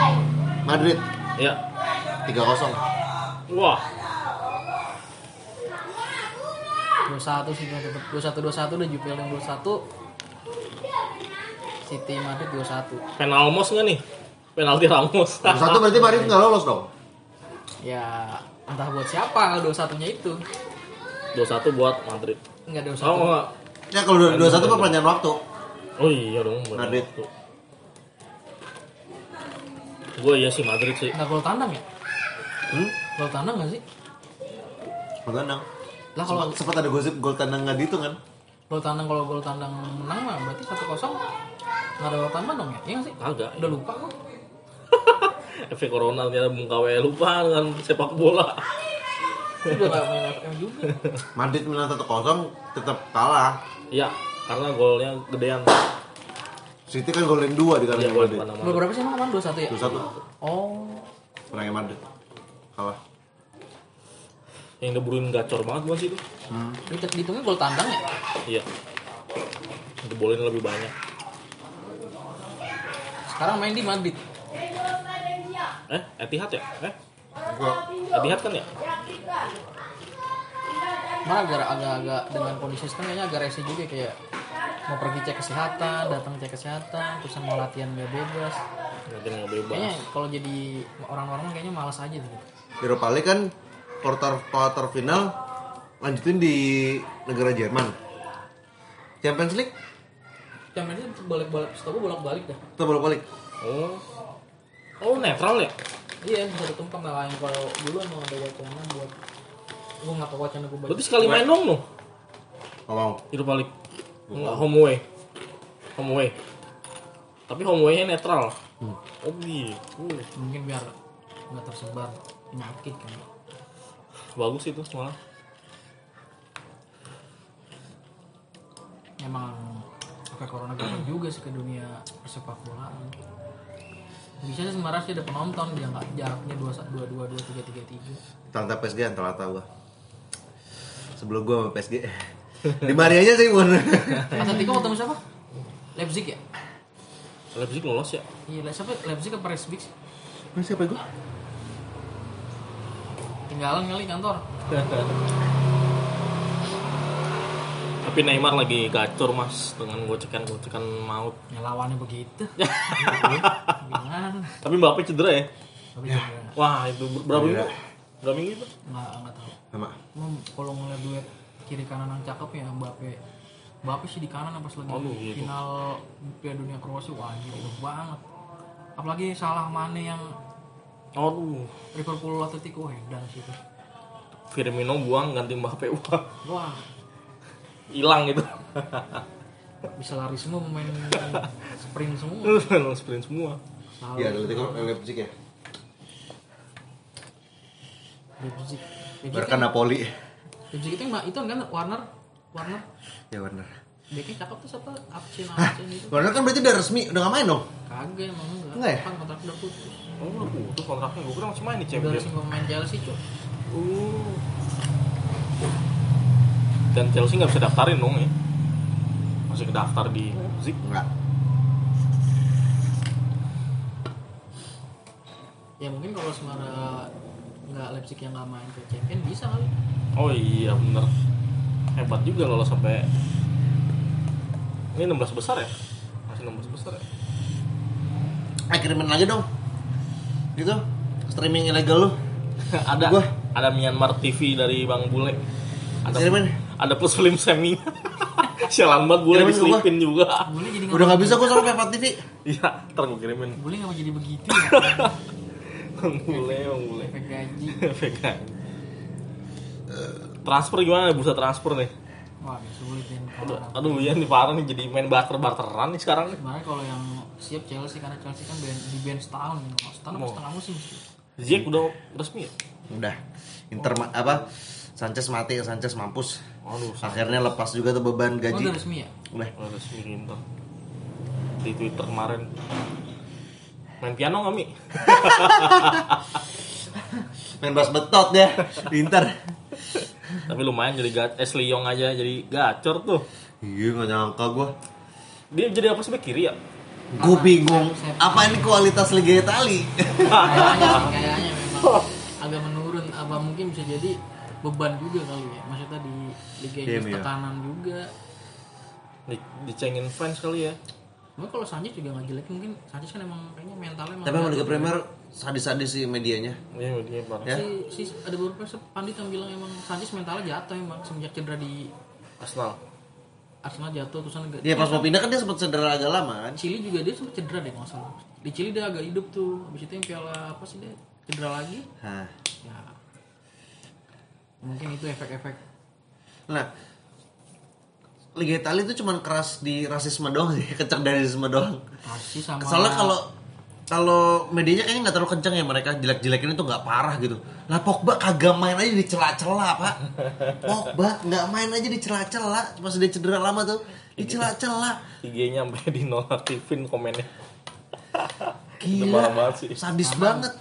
Madrid Ya. 3-0. Wah, dua satu sih tetap dua satu dua satu udah Juve yang dua satu City Madrid dua satu penalmos nggak nih? Penalti Ramos. Satu berarti Madrid nggak lolos dong. ya entah buat siapa dua satunya itu 2-1 buat Madrid. nggak dua Oh, satu enggak. Ya kalau 2-1 perpanjangan waktu. Oh iya dong. Madrid. Gue iya sih Madrid sih. nggak gol tandang ya Hmm? gol tandang nggak sih Gol tandang. lah kalau Sempat, sempat ada gosip gol tandang nggak dihitung kan? gol tandang kalau gol tandang menang mah berarti satu kosong nggak ada gol tandang dong ya iya nggak sih Kagak. udah lupa kok Efek corona ternyata KW lupa dengan sepak bola. udah nggak main FM juga Madrid menang 1-0 tetap kalah. Iya, karena golnya gedean. City kan golin 2 di kandang Madrid. gol berapa sih emang kemarin dua satu ya 2-1 oh menangnya Madrid. Kalah. Yang De Bruyne gacor banget bukan sih itu? Hmm. Dihit- dihitungnya gol tandang ya Iya. Jebolin lebih banyak. sekarang main di Madrid Eh, Etihad ya? Eh, Gua Etihad kan ya? Malah agak agak-agak dengan kondisi sekarang kayaknya agak rese juga kayak mau pergi cek kesehatan, datang cek kesehatan, terus mau latihan nggak bebas. Nanti nggak bebas. Kayaknya kalau jadi orang-orang kayaknya malas aja gitu. Europa League kan quarter quarter final lanjutin di negara Jerman. Champions League Champions League balik-balik, setahu gue bolak-balik dah. kita bolak-balik. Oh. Oh, netral ya? Iya bisa ditumpang nggak lain kalau dulu emang ada wacana buat gue nggak tahu wacana gue. Berarti sekali main dong loh. Ngomong. Europa League. Enggak home away. Home away. Tapi home away-nya netral. Oh gitu. Mungkin biar nggak tersebar penyakit kan. Bagus itu malah. Emang efek corona gak juga sih ke dunia persepak bolaan. Bisa sih sebenarnya sih ada penonton dia nggak jaraknya dua dua dua dua tiga tiga tiga. Tante PSG telah tahu gua. Sebelum gua sama PSG. Di Marianya sih pun. Atletico ketemu siapa? Leipzig ya? Leipzig lolos ya? Iya, Le- siapa Leipzig ke Leipzig sih? Siapa gua? Tinggalan kali kantor. Tapi Neymar lagi gacor mas dengan gocekan-gocekan maut. Ya lawannya begitu. Gimana? Tapi Mbappe cedera ya? Tapi juga Wah itu ber- berapa Iya. minggu? Berapa minggu itu? nggak nggak tahu. Sama. Kalau ngeliat duet kiri kanan yang cakep ya Mbappe. Mbappe sih di kanan pas lagi Aduh, gitu. final Piala Dunia Kroasia wah gila banget. Apalagi salah Mane yang Aduh, Liverpool Atletico edan sih itu. Firmino buang ganti Mbappe. Wah, Wah, hilang gitu. bisa lari semua pemain sprint semua. Langsung sprint semua. Salah. Iya, Atletico Leipzig ya. Leipzig. Leipzig, Barca Napoli. Leipzig itu yang itu kan Warner Warner Ya Warner. Beknya cakep tuh siapa? Abcin Abcin itu. Warner kan berarti udah resmi, udah gak main dong. Kagak emang enggak. Enggak ya? Kan kontraknya udah putus. Oh, udah putus kontraknya. Gue kira masih main di Udah Champions. resmi pemain Chelsea, Cuk. Uh. Dan Chelsea nggak bisa daftarin dong ya? Masih kedaftar di Leipzig. Enggak. Ya mungkin kalau Semara nggak Leipzig yang nggak main ke Champion bisa kali. Oh iya bener. Hebat juga lolos sampai ini 16 besar ya? Masih 16 besar ya? Eh kirimin lagi dong. Gitu. Streaming ilegal lu. ada Gua. ada Myanmar TV dari Bang Bule. Ada Kirimin. ada plus film semi. Sialan banget Bule Kirimin ke gua. diselipin juga. Boleh jadi Udah gak bisa gua sama Peppa TV. Iya, ntar gue kirimin. Boleh nggak mau jadi begitu ya? Bang Bule, Bang Bule. Efek gaji. VK. Transfer gimana bursa transfer nih? Wah, sulit ya. Aduh, aduh iya nih parah nih jadi main barter barteran nih sekarang nih. Sebenarnya kalau yang siap Chelsea karena Chelsea kan band, di band setahun gitu. Setahun Oh. setengah musim sih. Ziyech udah resmi ya? Udah. Inter ma- apa? Sanchez mati, Sanchez mampus. Aduh, Akhirnya lepas juga tuh beban Oh, gaji. udah resmi ya? Udah. udah resmi Inter. Di Twitter kemarin. Main piano nggak Mi? Main bass betot ya, pinter. Tapi lumayan jadi ga- eh, Sliong aja jadi gacor tuh. Iya nggak nyangka gue. Dia jadi apa sih kiri ya? Gue bingung. Apa ini kualitas Liga Itali? kayaknya sih kayaknya memang agak menurun apa mungkin bisa jadi beban juga kali ya maksudnya di Liga Iya, Inggris iya. tekanan juga Di, dicengin fans kali ya. Mungkin kalau Sanchez juga nggak jelek mungkin Sanchez kan emang kayaknya mentalnya emang Tapi emang Liga. Premier sadis-sadis sih medianya. Iya, dia parah. Ya. si, si ada beberapa pandit yang bilang emang Sanchez mentalnya jatuh emang semenjak cedera di Arsenal. Arsenal jatuh terus kan Dia pas mau pindah kan dia sempat cedera agak lama kan. Chili juga dia sempat cedera deh nggak salah di Chili dia agak hidup tuh habis itu yang piala apa sih dia cedera lagi Hah. ya mungkin itu efek-efek Nah, Liga Italia itu cuman keras di rasisme doang sih, rasisme doang. pasti sama Soalnya kalau kalau medianya kayaknya nggak terlalu kencang ya mereka jelek-jelekin itu nggak parah gitu. Lah Pogba kagak main aja di celah-celah pak. Pogba nggak main aja di celah-celah pas dia cedera lama tuh di celah-celah. IG-nya sampai dinonaktifin komennya. Gila, banget sih. sadis banget.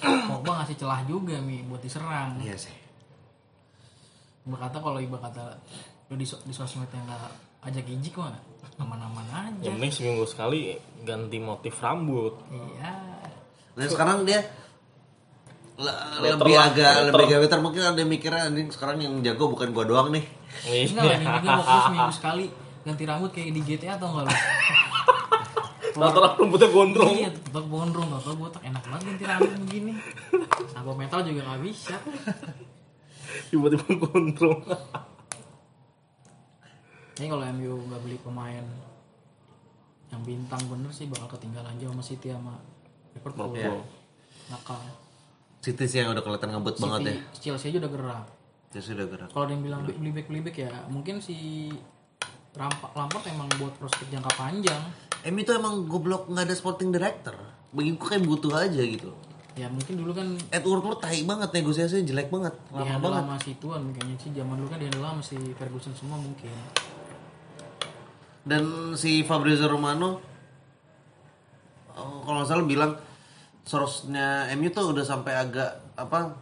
Pogba ngasih celah juga mi buat diserang Iya sih. berkata kalau iba kata lu di, di sosmed yang nggak ajak ijik mah aman-aman aja Yang penting seminggu sekali ganti motif rambut. iya Nah sekarang dia le- Letter lebih lah, agak letter. lebih gaweter mungkin ada mikirnya ini sekarang yang jago bukan gua doang nih. enggak lah ini waktu seminggu sekali ganti rambut kayak di GTA atau enggak lu Rata-rata rambutnya gondrong. iya tetap gondrong tetap botak enak banget ganti rambut begini sabuk metal juga nggak bisa Tiba-tiba gondrong. Ini kalau MU nggak beli pemain yang bintang bener sih bakal ketinggalan jauh sama City sama Liverpool Iya. nakal City sih yang udah kelihatan ngebut banget ya. City Chelsea aja udah gerak Dia sudah gerak. kalau ada yang bilang beli back beli back ya mungkin si Rampa- Lampard emang buat prospek jangka panjang M itu emang goblok nggak ada sporting director. Bagiku kayak butuh aja gitu. ya mungkin dulu kan Edward Moore tai banget negosiasinya jelek banget, lama dihandle banget. sama si Tuan kayaknya sih zaman dulu kan dihandle sama si Ferguson semua mungkin Dan si Fabrizio Romano oh, kalau nggak salah bilang sorosnya MU tuh udah sampai agak apa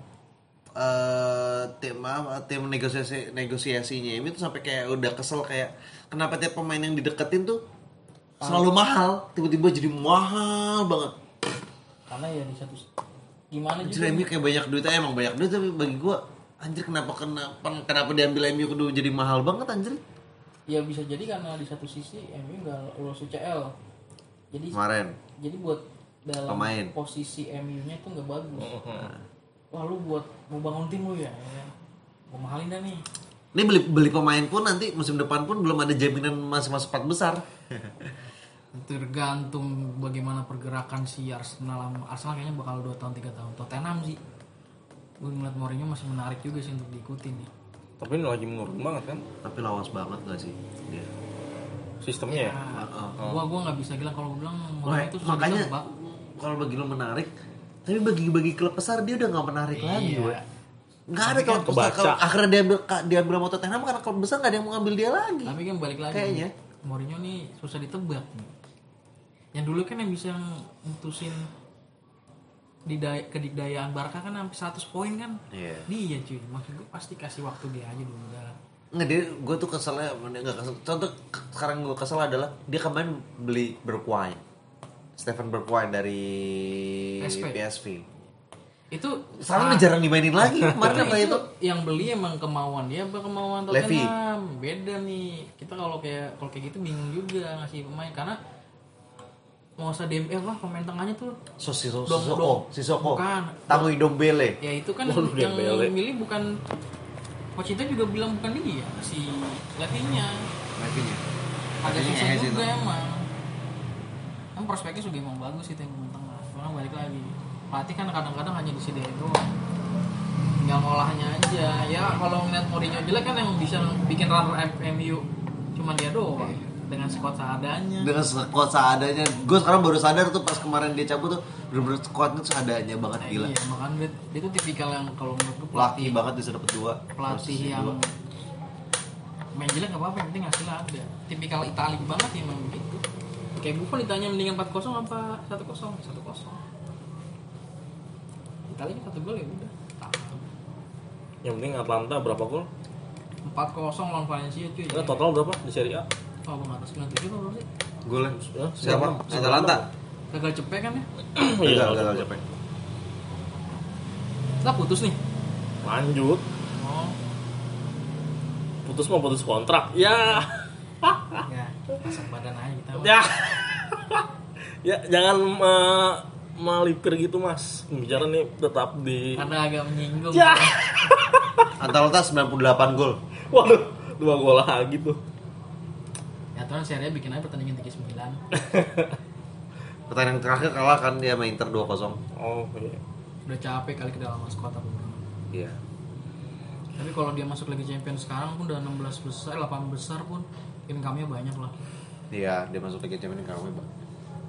eh tim apa tim negosiasi negosiasinya MU tuh sampai kayak udah kesel kayak kenapa tiap pemain yang dideketin tuh selalu mahal tiba-tiba jadi mahal banget. Karena ya di satu gimana Anjir juga MU kayak banyak duitnya emang banyak duit tapi bagi gua anjir kenapa kenapa kenapa diambil MU kedua jadi mahal banget anjir ya bisa jadi karena di satu sisi MU nggak lolos UCL jadi kemarin. Jadi buat dalam Pemain. posisi MU-nya tuh nggak bagus. Wah lu buat mau bangun tim lu ya, ya. mau mahalin dah nih. Ini beli beli pemain pun nanti musim depan pun belum ada jaminan masih masuk empat besar. Tergantung bagaimana pergerakan si Arsenal Arsenal kayaknya bakal 2 tahun 3 tahun. Tottenham sih. Gue ngeliat Mourinho masih menarik juga sih untuk diikutin nih Tapi ini lagi menurun banget kan tapi lawas banget gak sih dia sistemnya ya. nah, gua gua nggak bisa bilang kalau gua bilang Wah, Mourinho itu sudah makanya ditebak. kalau bagi lo menarik tapi bagi bagi klub besar dia udah nggak menarik lagi Iya. gue nggak ada klub besar kebaca. kalau akhirnya diambil ka- diambil sama Tottenham karena klub besar nggak ada yang mau ngambil dia lagi tapi kan balik lagi Kayaknya. Mourinho nih susah ditebak nih. yang dulu kan yang bisa mutusin didaya, kedikdayaan Barca kan sampai 100 poin kan? Iya. dia cuy. Maksud gue pasti kasih waktu dia aja dulu udah nggak dia gue tuh keselnya nggak kesel. Contoh sekarang gue kesel adalah dia kemarin beli Bergwijn Stephen Bergwijn dari PSV. PSV itu sekarang udah jarang dimainin lagi. Kemarin apa itu? itu yang beli emang kemauan dia apa kemauan. Tottenham? Beda nih. Kita kalau kayak kalau kayak gitu bingung juga ngasih pemain. Karena mau usah DM eh, apa pemain tengahnya tuh. So, si, so, Dong- Sisoko dong. Sisoko. Bukan. Tanguy Dombele ya itu kan Waduh, yang Dembele. milih bukan Coach itu juga bilang bukan dia si Levinya Levinya agak susah juga itu. emang. Kan prospeknya juga emang bagus itu yang pemain tengah. Cuma balik lagi pelatih kan kadang-kadang hanya disediain doang. Tinggal ngolahnya aja. Ya kalau ngeliat Mourinho jelek kan yang bisa bikin runner MU cuma dia doang dengan squad seadanya. Dengan squad seadanya. Gue sekarang baru sadar tuh pas kemarin dia cabut tuh bener-bener squadnya tuh seadanya banget gila. iya makanya dia, dia tuh tipikal yang kalau menurut gue laki pelatih banget bisa dapet dua. pelatih yang dua. main jelek gak apa-apa yang penting hasilnya ada. Tipikal Itali banget ya emang begitu kayak Buffon ditanya mendingan 4-0 apa 1-0 1-0 Italia ini satu gol ya udah. Yang penting Atlanta berapa gol? 4-0 lawan Valencia cuy. Enggak total berapa di Serie A? Oh bang atas 97 apa berapa sih Golnya. Ya, Siapa? Atalanta. gagal cepet kan ya Iya, Gagal, gagal capek. kita putus nih Lanjut. oh Putus mau putus kontrak. Ya. ya pasang badan aja kita Ya. ya jangan uh, melipir gitu mas. Bicara nih tetap di. karena agak menyinggung Ya. Atalanta 98 gol. Waduh, dua gol lagi tuh. Ya terus serinya bikin aja pertandingan 39 Pertandingan terakhir kalah kan dia sama Inter 2-0. Oh iya. udah capek kali ke dalam skuad aku. Iya. tapi kalau dia masuk Liga Champions sekarang pun udah 16 besar 8 besar pun income-nya banyak lah Iya, dia masuk Liga Champions kami, Bang.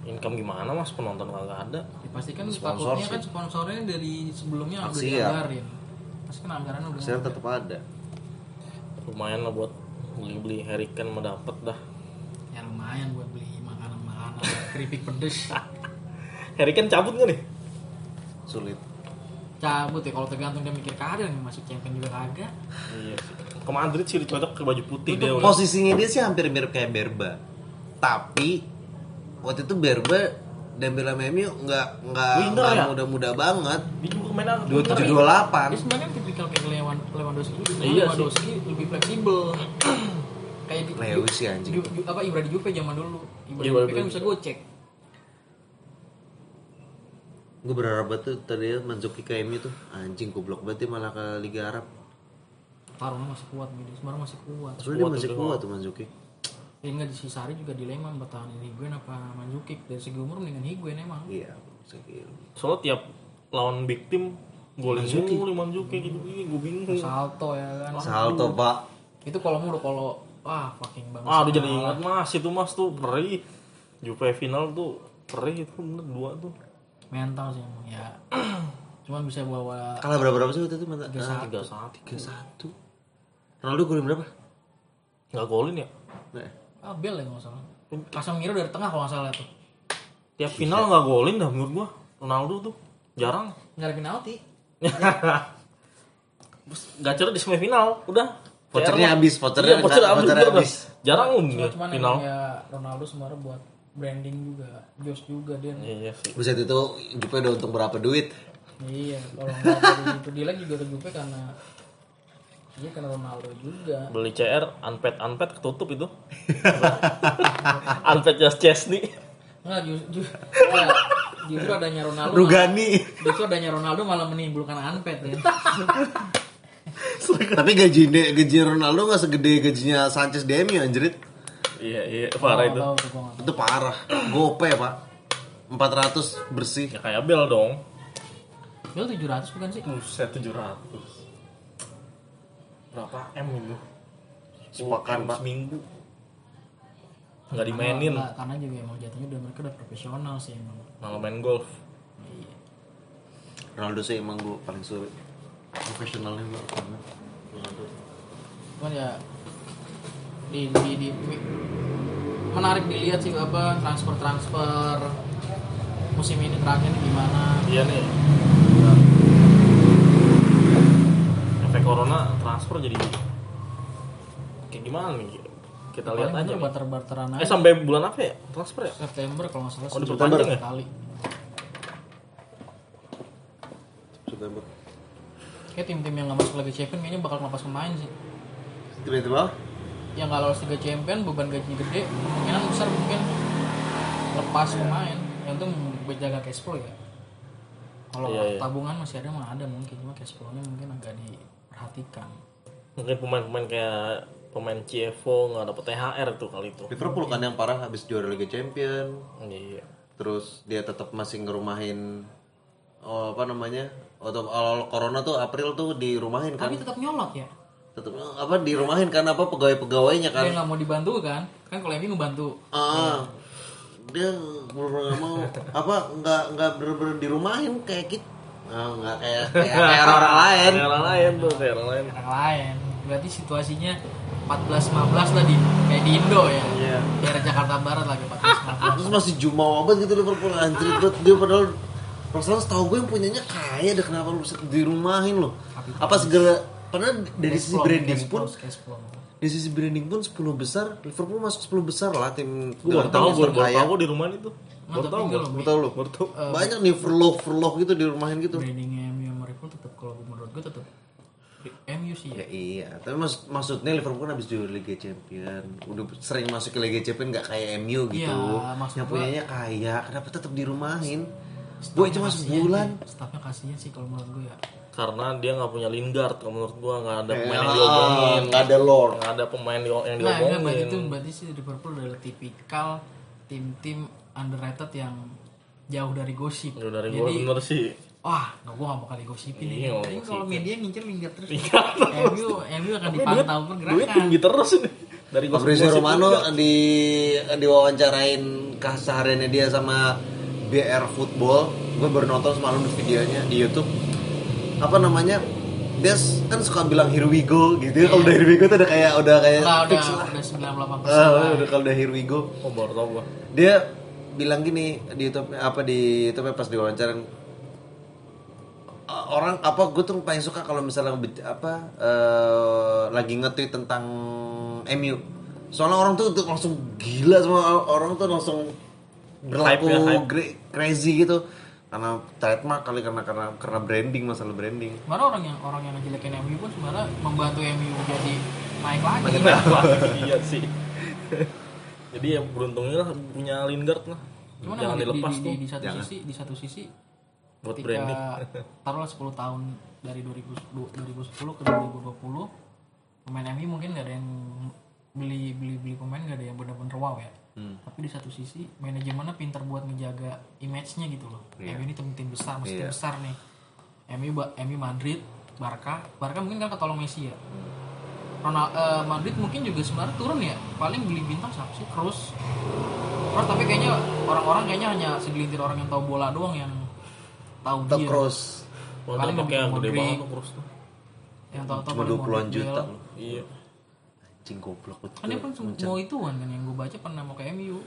Income gimana mas? Penonton kagak ada. dipastikan Sponsor takutnya sih. kan sponsornya dari sebelumnya udah Siap. dianggarin pasti kan anggarannya udah Saya tetap ada. Lumayan lah buat beli-beli Harry Kane mau dapet dah. Ya lumayan buat beli makanan-makanan keripik pedes Harry Kane cabut gak nih? Sulit. cabut ya kalau tergantung dia mikir karir nih masuk champion juga kagak Iya sih. Ke Madrid sih cocok ke baju putih dia. Posisinya dia sih hampir mirip kayak Berba. Tapi waktu itu Berba Dembele sama MU nggak nggak nggak ya? muda-muda banget. Dia juga mainan Dua tujuh dua delapan. dia sebenarnya kan tipikal kayak Lewan Lewandowski Iya sih. Lewandowski lebih fleksibel kayak di, Lewis sih anjing. Ju- Ju- apa Ibra di Juve zaman dulu. Ibra di Juve kan bisa gocek. Gue berharap banget tuh tadi Manzuki ke MU tuh. Anjing goblok banget dia malah ke Liga Arab. Tarungnya masih kuat gitu sebenarnya masih kuat. Soalnya dia Kuat masih kuat tuh Manzuki. ya enggak di Sisari juga dilema bertahan Higuain apa Manjukic dari segi umur mendingan Higuain emang. Iya, sekil. Soalnya tiap lawan big team golin mulu Manzuki gitu. Gue bingung. salto ya kan. Salto, Pak. itu kalau mau kalau wah fucking banget Ah, udah jadi ingat mas itu mas tuh perih. Juve final tuh perih itu bener dua tuh. mental sih emang ya cuman bisa bawa Kalah berapa berapa sih waktu itu? Mata? Tiga satu. Tiga satu. Ronaldo golin berapa? Nggak golin ya? Nah, ah bel ya nggak salah Casemiro dari tengah kalau nggak salah tuh Tiap final nggak golin dah menurut gua. Ronaldo tuh jarang. nggak ada penalti Terus gacor di semifinal udah. Vouchernya habis, vouchernya iya, voucher habis, vouchernya udah. habis. Jarang um Cuma, cuman final. ya Ronaldo sebenarnya buat branding juga Jos juga dia Iya sih. Buset itu Juve udah untung berapa duit? iya kalau nggak dari lagi juga ke Juve karena iya karena Ronaldo juga Beli CR unpad unpad ketutup itu. unpad just Chesney. Nggak, justru, justru adanya Ronaldo Rugani. justru adanya Ronaldo malah menimbulkan unpad ya Tapi gaji gaji Ronaldo nggak segede gajinya Sanchez di MU anjrit. Iya iya parah itu. Itu parah. Gope, Pak. 400 bersih. Ya kayak Bel dong. Bel 700 bukan sih? Buset 700. Berapa M itu? Sepakan, Pak. Seminggu. Nggak dimainin. Karena, karena juga emang jatuhnya udah mereka udah profesional sih emang. Malah main golf. Iya. Ronaldo sih emang gue paling sulit. Profesionalnya banget. Ronaldo. Cuman ya di, di, di menarik dilihat sih apa transfer transfer musim ini terakhir gimana. Iya nih. Efek corona transfer jadi kayak gimana nih? Kita lihat Paling aja. bener nih. barter-barteran Eh aja. sampai bulan apa ya? Transfer ya? September kalau nggak salah Oh, diperpanjang ya? kali. September. Kayak tim-tim yang nggak masuk lagi champion kayaknya bakal ngelepas pemain sih. Tiba-tiba Yang nggak lolos Liga Champion beban gaji gede kemungkinan besar mungkin lepas pemain. Yang itu menjaga cash flow ya. Kalau Iya, iya. tabungan masih ada mah ada mungkin cuma cash flow-nya mungkin agak diperhatikan. Mungkin pemain-pemain kayak pemain Chievo nggak dapet THR tuh kali itu. Liverpool kan yang parah habis juara Liga Champion. Iya. Terus dia tetap masih ngerumahin oh, apa namanya? Waktu awal corona tuh April tuh dirumahin kan. Tapi tetap nyolot ya. Tetap apa dirumahin kan apa pegawai-pegawainya kan. Dia nggak mau dibantu kan? Kan kalau MU ngebantu. Ah, dia bener nggak mau apa nggak nggak bener-bener dirumahin kayak gitu. Ah, nggak kayak kayak, kayak orang-orang lain. Kayak orang lain tuh, kayak orang lain. Orang lain. Berarti situasinya 14-15 lah di kayak di Indo ya. Iya. Daerah Jakarta Barat lagi 14-15. Terus masih jumawa banget gitu Liverpool anjir banget dia padahal Masalah setahu gue yang punyanya kaya deh kenapa lu bisa dirumahin loh. Apa segala padahal dari sisi branding pun dari sisi branding pun 10 besar Liverpool masuk 10 besar lah tim Gue baru tahu, gue baru tahu di rumah itu. Baru tahu. Baru tahu lu. Baru tahu. Banyak nih verlog verlog gitu di rumahin gitu. Brandingnya MU sama Liverpool tetap kalau menurut gue tetap MU sih Ya ya. iya, tapi mas maksudnya Liverpool kan habis juara Liga Champion, udah sering masuk ke Liga Champion nggak kayak MU gitu. Iya, yang punyanya kaya, kenapa tetap dirumahin? Boy cuma sebulan. Staffnya kasihan sih kalau menurut gue ya. Karena dia nggak punya Lingard, kalau menurut gua nggak ada Eh, pemain yang ah, diomongin, nggak ada lore. nggak ada pemain di- yang Nah, enggak berarti diomongin. itu berarti sih Liverpool adalah tipikal tim-tim underrated yang jauh dari gosip. Udah dari Jadi, bener sih. wah, nggak gua nggak bakal digosipin Iya, ini. Tapi kalau gosipin. media ngincer Lingard terus. Iya. MU MU akan dipantau Duit pergerakan. tinggi terus ini. Dari gosip- Fabrizio gosip Romano di diwawancarain kesehariannya dia sama BR Football. Gue baru nonton semalam di videonya di YouTube. Apa namanya? Dia kan suka bilang here we go gitu. Kalau udah here we go tuh udah kayak udah kayak udah fix lah. udah 98 persen udah kalau udah here we go. Oh baru tahu gua. dia bilang gini di YouTube apa di YouTube pas diwawancara "Uh, orang apa gue tuh paling suka kalau misalnya apa eh, lagi nge-tweet tentang MU soalnya orang tuh, tuh langsung gila semua orang tuh langsung berlaku Hype ya, hype. crazy gitu karena trademark kali karena karena karena branding masalah branding Sebenarnya orang yang orang yang ngejelekin MU pun sebenarnya membantu MU jadi naik lagi. Wah, iya sih. Jadi ya beruntungnya lah punya Lingard lah. Cuman Jangan di, dilepas di, tuh di, di satu sisi di satu sisi buat ketika branding. taruhlah 10 tahun dari 2010 2010 ke 2020 pemain MU mungkin nggak ada yang beli beli beli pemain nggak ada yang benar-benar wow ya Hmm. tapi di satu sisi manajemennya pintar buat ngejaga image-nya gitu loh. MU ini tim-tim besar mesti Iya. besar nih. MU MU Madrid Barca. Barca mungkin kan ketolong Messi ya. Ronald eh, Madrid mungkin juga sebenarnya turun ya. Paling beli bintang siapa sih? Kroos. Kroos tapi kayaknya orang-orang kayaknya hanya segelintir orang yang tahu bola doang yang tahu Atau dia. Cross Wah, paling Modric. gede banget tuh terus tuh. yang tahu tahu cuma 20-an juta loh. Iya. Anjing goblok betul. Kan dia pun mau itu kan yang gue baca pernah mau ke MU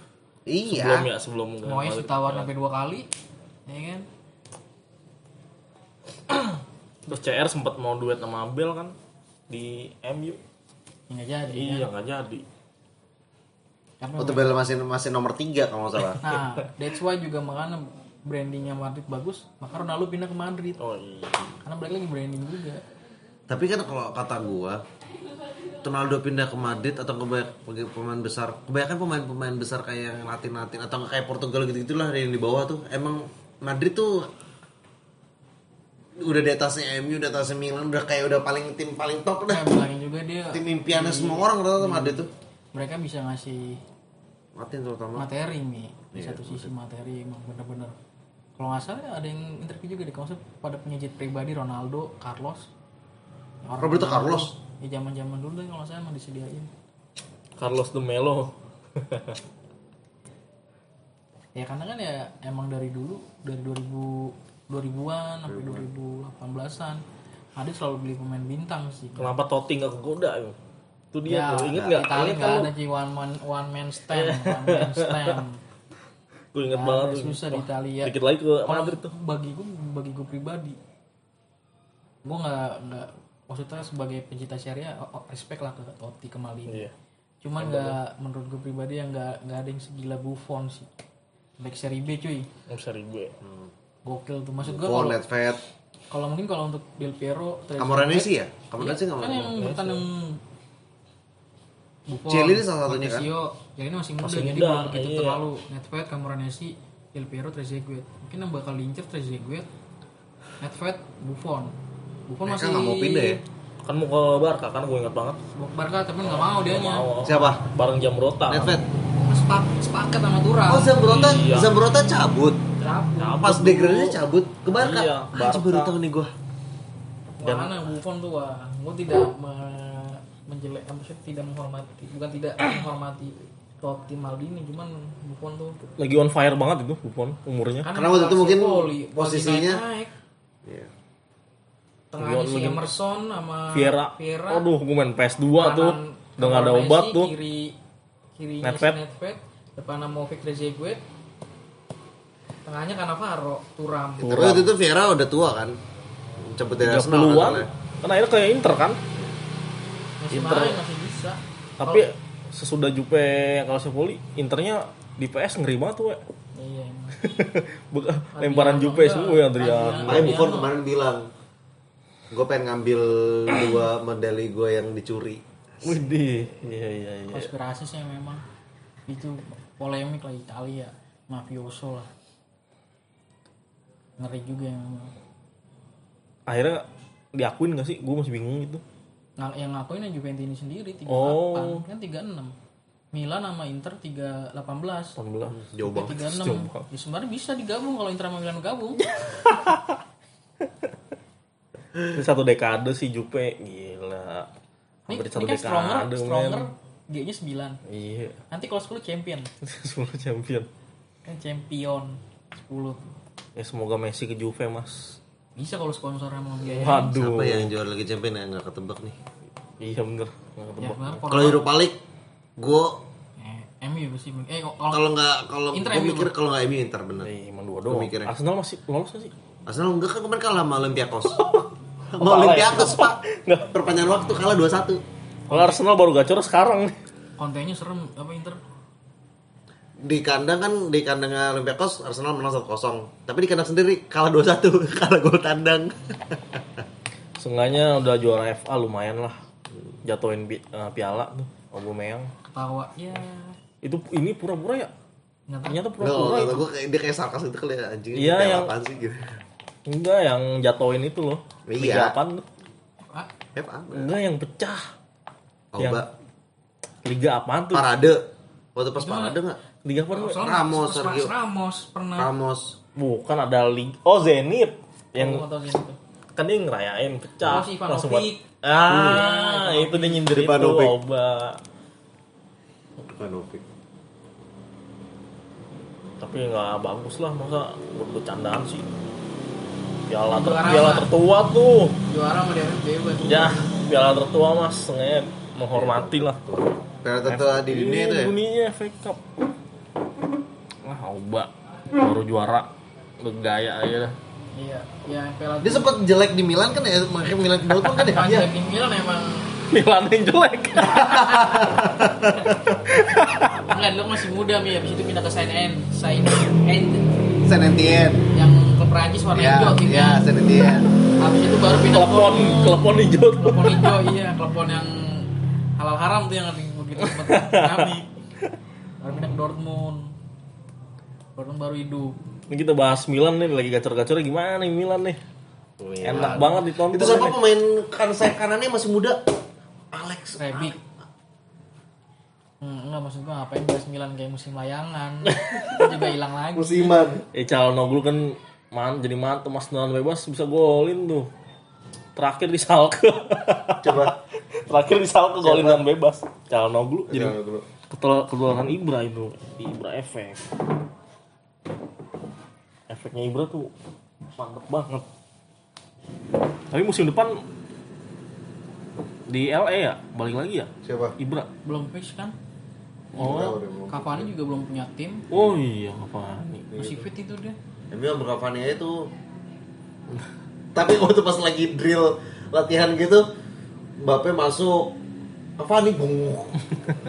iya. Sebelum ya sebelum mau ya ditawar sampai dua kali ya kan? Terus CR sempat mau duet sama Abel kan di MU. ya nggak jadi Iya nggak jadi. karena Waktu Bel masih masih nomor 3 kalau nggak salah. Nah that's why juga makanya brandingnya Madrid bagus maka Ronaldo pindah ke Madrid. Oh iya. karena mereka lagi branding juga. Tapi kan kalau kata gua Ronaldo pindah ke Madrid atau ke banyak pemain besar kebanyakan pemain-pemain besar kayak yang Latin-Latin atau kayak Portugal gitu-gitulah yang di bawah tuh emang Madrid tuh udah di atasnya MU, di atasnya Milan, udah kayak udah paling tim paling top dah. bilangin juga dia Tim impiannya semua orang rata-rata Madrid tuh. mereka bisa ngasih Latin terutama. materi nih di satu sisi materi emang bener-bener kalau nggak salah ada yang interview juga di konsep pada punya jet pribadi Ronaldo Carlos Orang Roberto Carlos? ya zaman zaman dulu deh kalau salah emang disediain Carlos de Melo. ya karena kan ya emang dari dulu dari 2000 2000-an sampai 2018-an Adit selalu beli pemain bintang sih Kenapa Totti nggak kegoda ya? Itu dia ya, tuh. Ingat nggak? Itali Ingat nggak kan ada sih one man one man stand one man stand Gue inget banget ada, tuh. susah di Italia Dikit lagi ke Madrid tuh. bagi gue bagi gue pribadi gue nggak nggak maksudnya sebagai pencinta syariah oh, oh, respect lah ke Totti ke Maldini Iya. cuman nggak menurut gue pribadi yang nggak nggak ada yang segila Buffon sih back seri B cuy Nggak bisa ribu ya. gokil tuh maksud gue Oh, kalau Nedved. kalau mungkin kalau untuk Del Piero Camoranesi ya? Camoranesi nggak kan mau. yang bertanding Buffon Celi ini salah satunya kan? Marquisio, Celi ini masih muda Masih jadi muda, belum begitu iya. terlalu Nedved Camoranesi Del Piero Trezeguet mungkin yang bakal diincer Trezeguet Nedved Buffon Buffon Mereka masih nggak mau pindah ya? Kan mau ke Barca kan gue ingat banget. Barca tapi nggak mau dia nya Mau. Siapa? Bareng Jamrota. Nedved. Sepak, sepakat sama Turam Oh, Zambrota, Iya. Cabut. cabut Pas degradasi cabut ke Barca. Iya, Anjing, baru Barca. tahu nih gua. Dan- mana Buffon tuh wah gue tidak me- menjelek maksudnya tidak menghormati bukan tidak menghormati Totti Maldini cuman Buffon tuh Lagi on fire banget itu Buffon umurnya. kan Karena waktu itu mungkin posisinya- naik, Iya. Tengahnya si Emerson sama Vieira. Vieira Aduh, gue main PS2 tuh. kanan, Udah nggak ada obat Messi, tuh. Kiri kirinya Nedved. si Nedved, depannya Movic Trezeguet. Tengahnya Cannavaro, Turam. Tapi waktu itu Vieira udah tua kan. Cepet dari Arsenal 30-an. katanya. Kan akhirnya kayak Inter kan. Masih Inter. main, masih bisa. Tapi sesudah Jupe Calciopoli, Internya di PS ngeri banget tuh, we. Iya Lemparan Jupe semua ya Adrian. Makanya Buffon kemarin bilang, gue pengen ngambil dua medali gue yang dicuri. Widih, iya iya iya. Konspirasi sih memang. Itu polemik lah Italia, mafioso lah. Ngeri juga memang. Akhirnya diakuin gak sih? Gue masih bingung gitu. Nah, yang ngakuin yang Juventini sendiri 38 Oh. kan 36. Milan sama Inter 318. 18. Jauh banget. 36. Jauh banget. Ya sebenarnya bisa digabung kalau Inter sama Milan gabung. Ini satu dekade sih Jupe, gila. Ini, Hampir ini satu kan stronger, dekade, stronger men. G-nya 9. Iya, Nanti kalau 10 champion. 10 champion. Kan champion 10. Ya semoga Messi ke Juve, Mas. Bisa kalau sponsor sama biaya. Waduh. Siapa yang juara lagi champion ya nggak ketebak nih. Iya bener, nggak Ya, Kalau Europa League, gue eh, MU sih. Eh kalau kalau nggak kalau gue MU, mikir kalau nggak MU Inter bener. Eh, emang dua doang. Arsenal masih lolos gak sih? Arsenal enggak kan kemarin kalah sama Olympiakos. sama ya? Olympiakos pak. Nggak. Perpanjangan waktu kalah 2-1. Kalau Arsenal baru gacor sekarang nih. kontennya serem apa Inter? Di kandang kan di kandangnya Olympiakos Arsenal menang 1-0. Tapi di kandang sendiri kalah 2-1, kalah gol tandang. Seenggaknya udah juara FA lumayan lah. Jatuhin pi- eh, piala tuh. Aubameyang. Ketawa ya. Itu ini pura-pura ya? Ternyata pura-pura kata itu. gue kayak dia kayak sarkas gitu kali ya anjing. Iya, yang- apaan sih gitu. Enggak yang jatuhin itu loh. Iya. Liga? Ah, FA. Enggak yang pecah. Yang- Oba. Liga apaan tuh? Parade. Waktu pas parade enggak? Liga apa soalnya Ramos, pas- Sergio. Ramos pernah. Ramos. Bukan ada liga. Oh Zenit. Yang Yang itu. kan dia ngerayain pecah. Oh, si. Langsung buat- Ah, Iya, itu dia nyindir itu Ivanovic. Oba. Ivanovic. Tapi nggak bagus lah masa buat bercandaan sih. Piala, ter- Juara piala tertua tuh. Juara sama dia bebas. Ya, piala tertua mas, sengaja menghormati lah. Piala tertua di dunia itu ya? Dunia FA Cup. Wah, Oba baru juara bergaya aja dah. Iya, ya Dia sempat jelek di Milan kan ya, makanya Milan ke Dortmund kan ya? Iya. di Milan emang Milan yang jelek. enggak dulu masih muda mi habis itu pindah ke Saint End, Saint End Saint Etienne. yang klub Prancis warna Ya, hijau ya, timnya. Saint Etienne. Habis itu baru pindah ke Klepon, klepon hijau. Klepon hijau iya, klepon yang halal haram tuh yang begitu sempat nabi. Baru pindah ke Dortmund. Dortmund baru hidup. Ini kita bahas Milan nih, lagi gacor-gacornya gimana nih Milan nih? Enak banget ditonton. Itu siapa pemain kan sayap kanannya masih muda? Alex. Rebic. Hmm, enggak maksud gua ngapain bahas Milan kayak musim layangan. Itu juga hilang lagi. Musiman. Eh Calhanoglu kan man, jadi mantep mas tendangan bebas bisa golin tuh. Terakhir di Salke. Coba. Terakhir di Salke golin dengan bebas. Calhanoglu jadi ketularan Ibra itu di Ibra efek. Efeknya Ibra tuh mantep banget. Tapi musim depan di LA ya balik lagi ya Siapa? Ibra. Belum fix kan? Oh, Cavani juga belum punya tim. oh iya apa nih? Masih fit itu dia. Sama Cavani itu. Tapi waktu pas lagi drill latihan gitu, Mbappe masuk. Apa nih bung?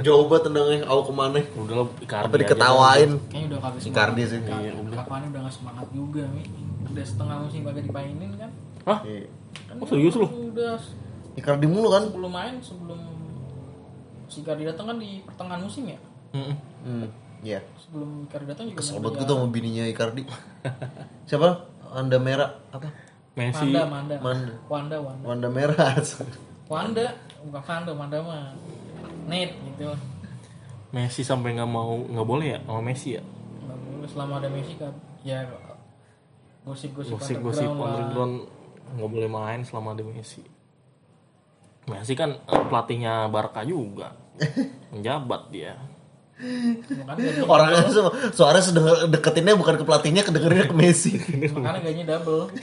Jauh banget tendangnya, au ke mana? Udah lah Icardi Apa diketawain? Kayaknya udah kagak. Icardi sih. Iya, udah. Cavani udah gak semangat juga, Mi. Udah setengah musim kagak dipainin kan? Hah? Iya. Kan Oh, serius lu? Udah Icardi mulu kan? sebelum main, sebelum si Icardi datang kan di pertengahan musim ya? Mm-mm. Hmm. Iya. Sebelum Icardi datang juga Kesel banget dia- gitu sama bininya Icardi. Siapa? Anda merah apa? Messi Manda, Manda. Manda. Wanda, Wanda. Wanda merah. Wanda, bukan Wanda, Wanda mah. Net gitu. Messi sampai nggak mau nggak boleh ya sama Messi ya Nggak boleh selama ada Messi kan. Ya gosip-gosip gosip-gosip underground nggak boleh main selama ada Messi Messi kan eh, pelatihnya Barca juga menjabat dia Orangnya su- suaranya sedenger, deketinnya bukan ke pelatihnya, kedengerannya ke Messi. makanya gajinya double.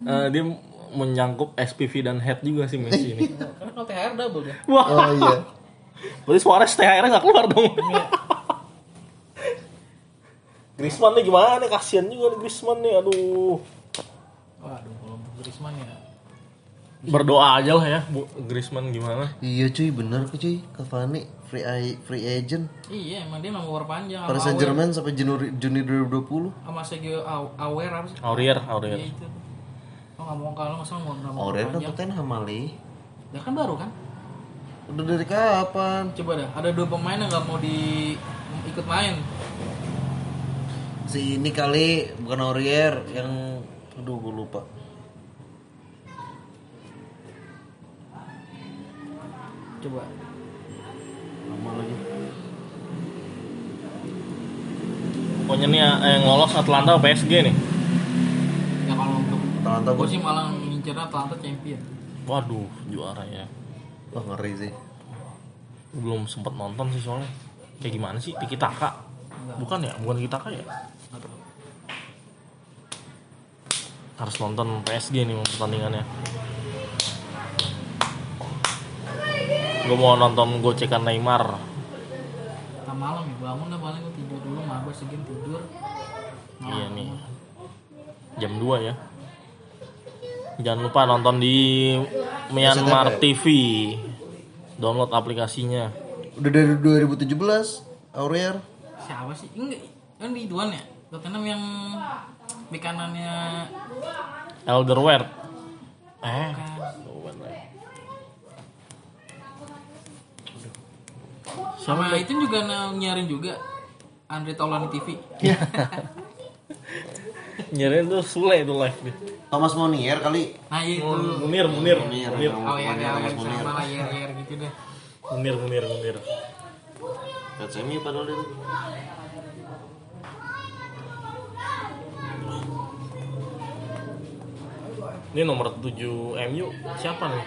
Eh, dia menyangkup SPV dan head juga sih Messi ini. Karena kalau THR double ya. Wah, Oh iya. berarti Suarez THR nggak keluar dong. Griezmann nih gimana? Kasian juga nih Griezmann nih. Aduh. Waduh, kalau Griezmann ya. Berdoa aja lah ya, Bu Griezmann gimana? Iya cuy, bener kok cuy. Cavani free free agent. Iya, emang dia mau perpanjang Paris Saint Germain sampai Juni Juni 2020. sama Sergio Aguero apa sih? Aurier, Iya Aurier. itu. Oh nggak mau kalah masa mau nggak mau Aurel kan? Tottenham Mali. Ya kan baru kan? Udah dari kapan? Coba dah, ada dua pemain yang nggak mau di ikut main. Si ini kali bukan Aurier yang aduh gue lupa. Coba. Nama lagi. Pokoknya nih eh, yang lolos Atlanta atau PSG nih. Ya kalau untuk Atalanta gue sih malah ngincer Atlanta champion. Waduh, juara ya. Wah ngeri sih. Belum sempat nonton sih soalnya. Kayak gimana sih? Tiki Taka? Bukan ya? Bukan Tiki Taka ya? Harus nonton PSG nih pertandingannya. Gue mau nonton gocekan Neymar. Ntar malam ya bangun dah paling gue tidur dulu mabes segini tidur. Iya nih. Jam 2 ya. Jangan lupa nonton di Myanmar TV. Download aplikasinya. Udah dari 2017 Aurier. Siapa sih? Enggak, kan di Ituan ya. Tottenham yang bek kanannya Elderweireld. Eh, kan. Sama itu juga nyarin juga Andre Taulani TV. Nyariin tuh Sule itu live deh. Thomas Monier kali. Nah itu. Munir, Munir, Munir. Munir, Oh ya, ya, Thomas ya, Munir. sama lah yer yer gitu deh. Munir, Munir, Munir. Lihat semi padahal itu. Ini nomor 7 MU siapa nih?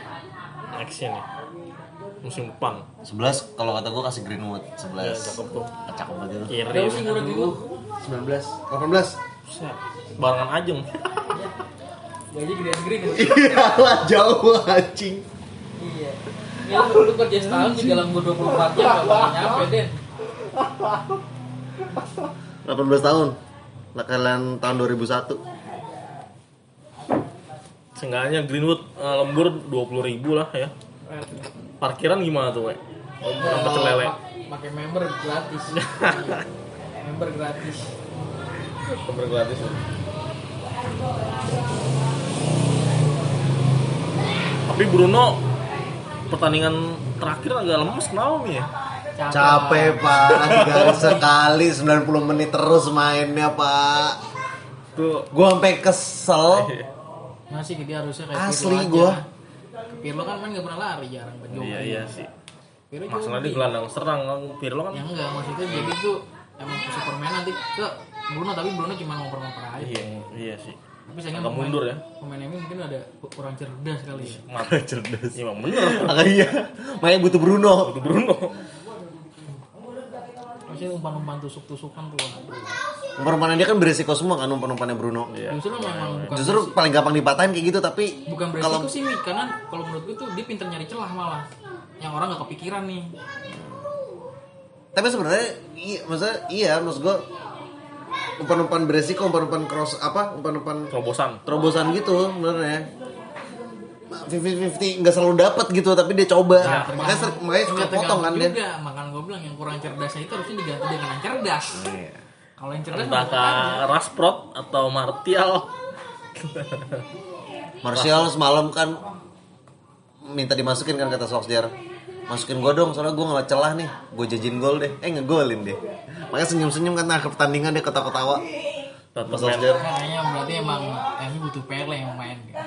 Nextnya nih. Musim depan. 11 kalau kata gue kasih Greenwood Ya, 11. cakep tuh. Cakep banget itu. Kiri. Berapa sih menurut itu? 19. 18. Buset, Barengan Ajeng. Gaji gede-gede kan. Iya lah jauh anjing. Iya. Ya lu lu kerja setahun juga dalam 24 jam gak bakal nyampe Den. 18 tahun. Lah kalian tahun 2001. Seenggaknya Greenwood eh, lembur 20 ribu lah ya. Parkiran gimana tuh, we? Lembur sama celele. Pakai member gratis. member gratis. Lembur gratis. Tapi Bruno pertandingan terakhir agak lemes kenapa nih ya? Capek pak, tiga sekali 90 menit terus mainnya pak. Tuh Gua sampai kesel. Masih dia harusnya kayak Asli Pirlo gua. aja. Pirlo kan main gak pernah lari jarang banget. Iya iya sih. Pirlo Masalah di gelandang serang kan Pirlo kan. Ya enggak, maksudnya jadi tuh emang Superman nanti ke Bruno tapi Bruno cuma ngoper-ngoper aja. Iya iya sih. Tapi sayangnya Agak pemain- mundur ya. Pemain ini mungkin ada kurang cerdas kali ya. Mata cerdas. Iya bener. Makanya makanya butuh Bruno. Itu Bruno. Maksudnya umpan-umpan tusuk-tusukan tuh waduh. Umpan-umpannya dia kan beresiko semua kan umpan-umpannya Bruno. Iya. Justru memang bukan Justru paling gampang dipatahin kayak gitu tapi bukan beresiko kalau sih Mi, karena kalau menurut gue tuh dia pinter nyari celah malah. Yang orang gak kepikiran nih. tapi sebenarnya iya maksudnya iya maksud gua umpan-umpan beresiko umpan-umpan cross apa umpan-umpan Terobosan. terobosan gitu sebenarnya 50-50 nggak selalu dapat gitu tapi dia coba Nah, makanya ser- makanya suka potong kan dia juga. Makan gue bilang yang kurang cerdasnya itu harusnya diganti dengan yang cerdas. Iya. Kalau yang cerdas Entah kah Rashford atau Martial. Martial semalam kan minta dimasukin kan kata Solskjaer masukin gua dong soalnya gua nggak celah nih gue jajin gol deh eh ngegolin deh makanya senyum-senyum kan akhir pertandingan dia ketawa-ketawa Tetap man, Kayaknya berarti emang MU butuh Pele yang main. Gitu.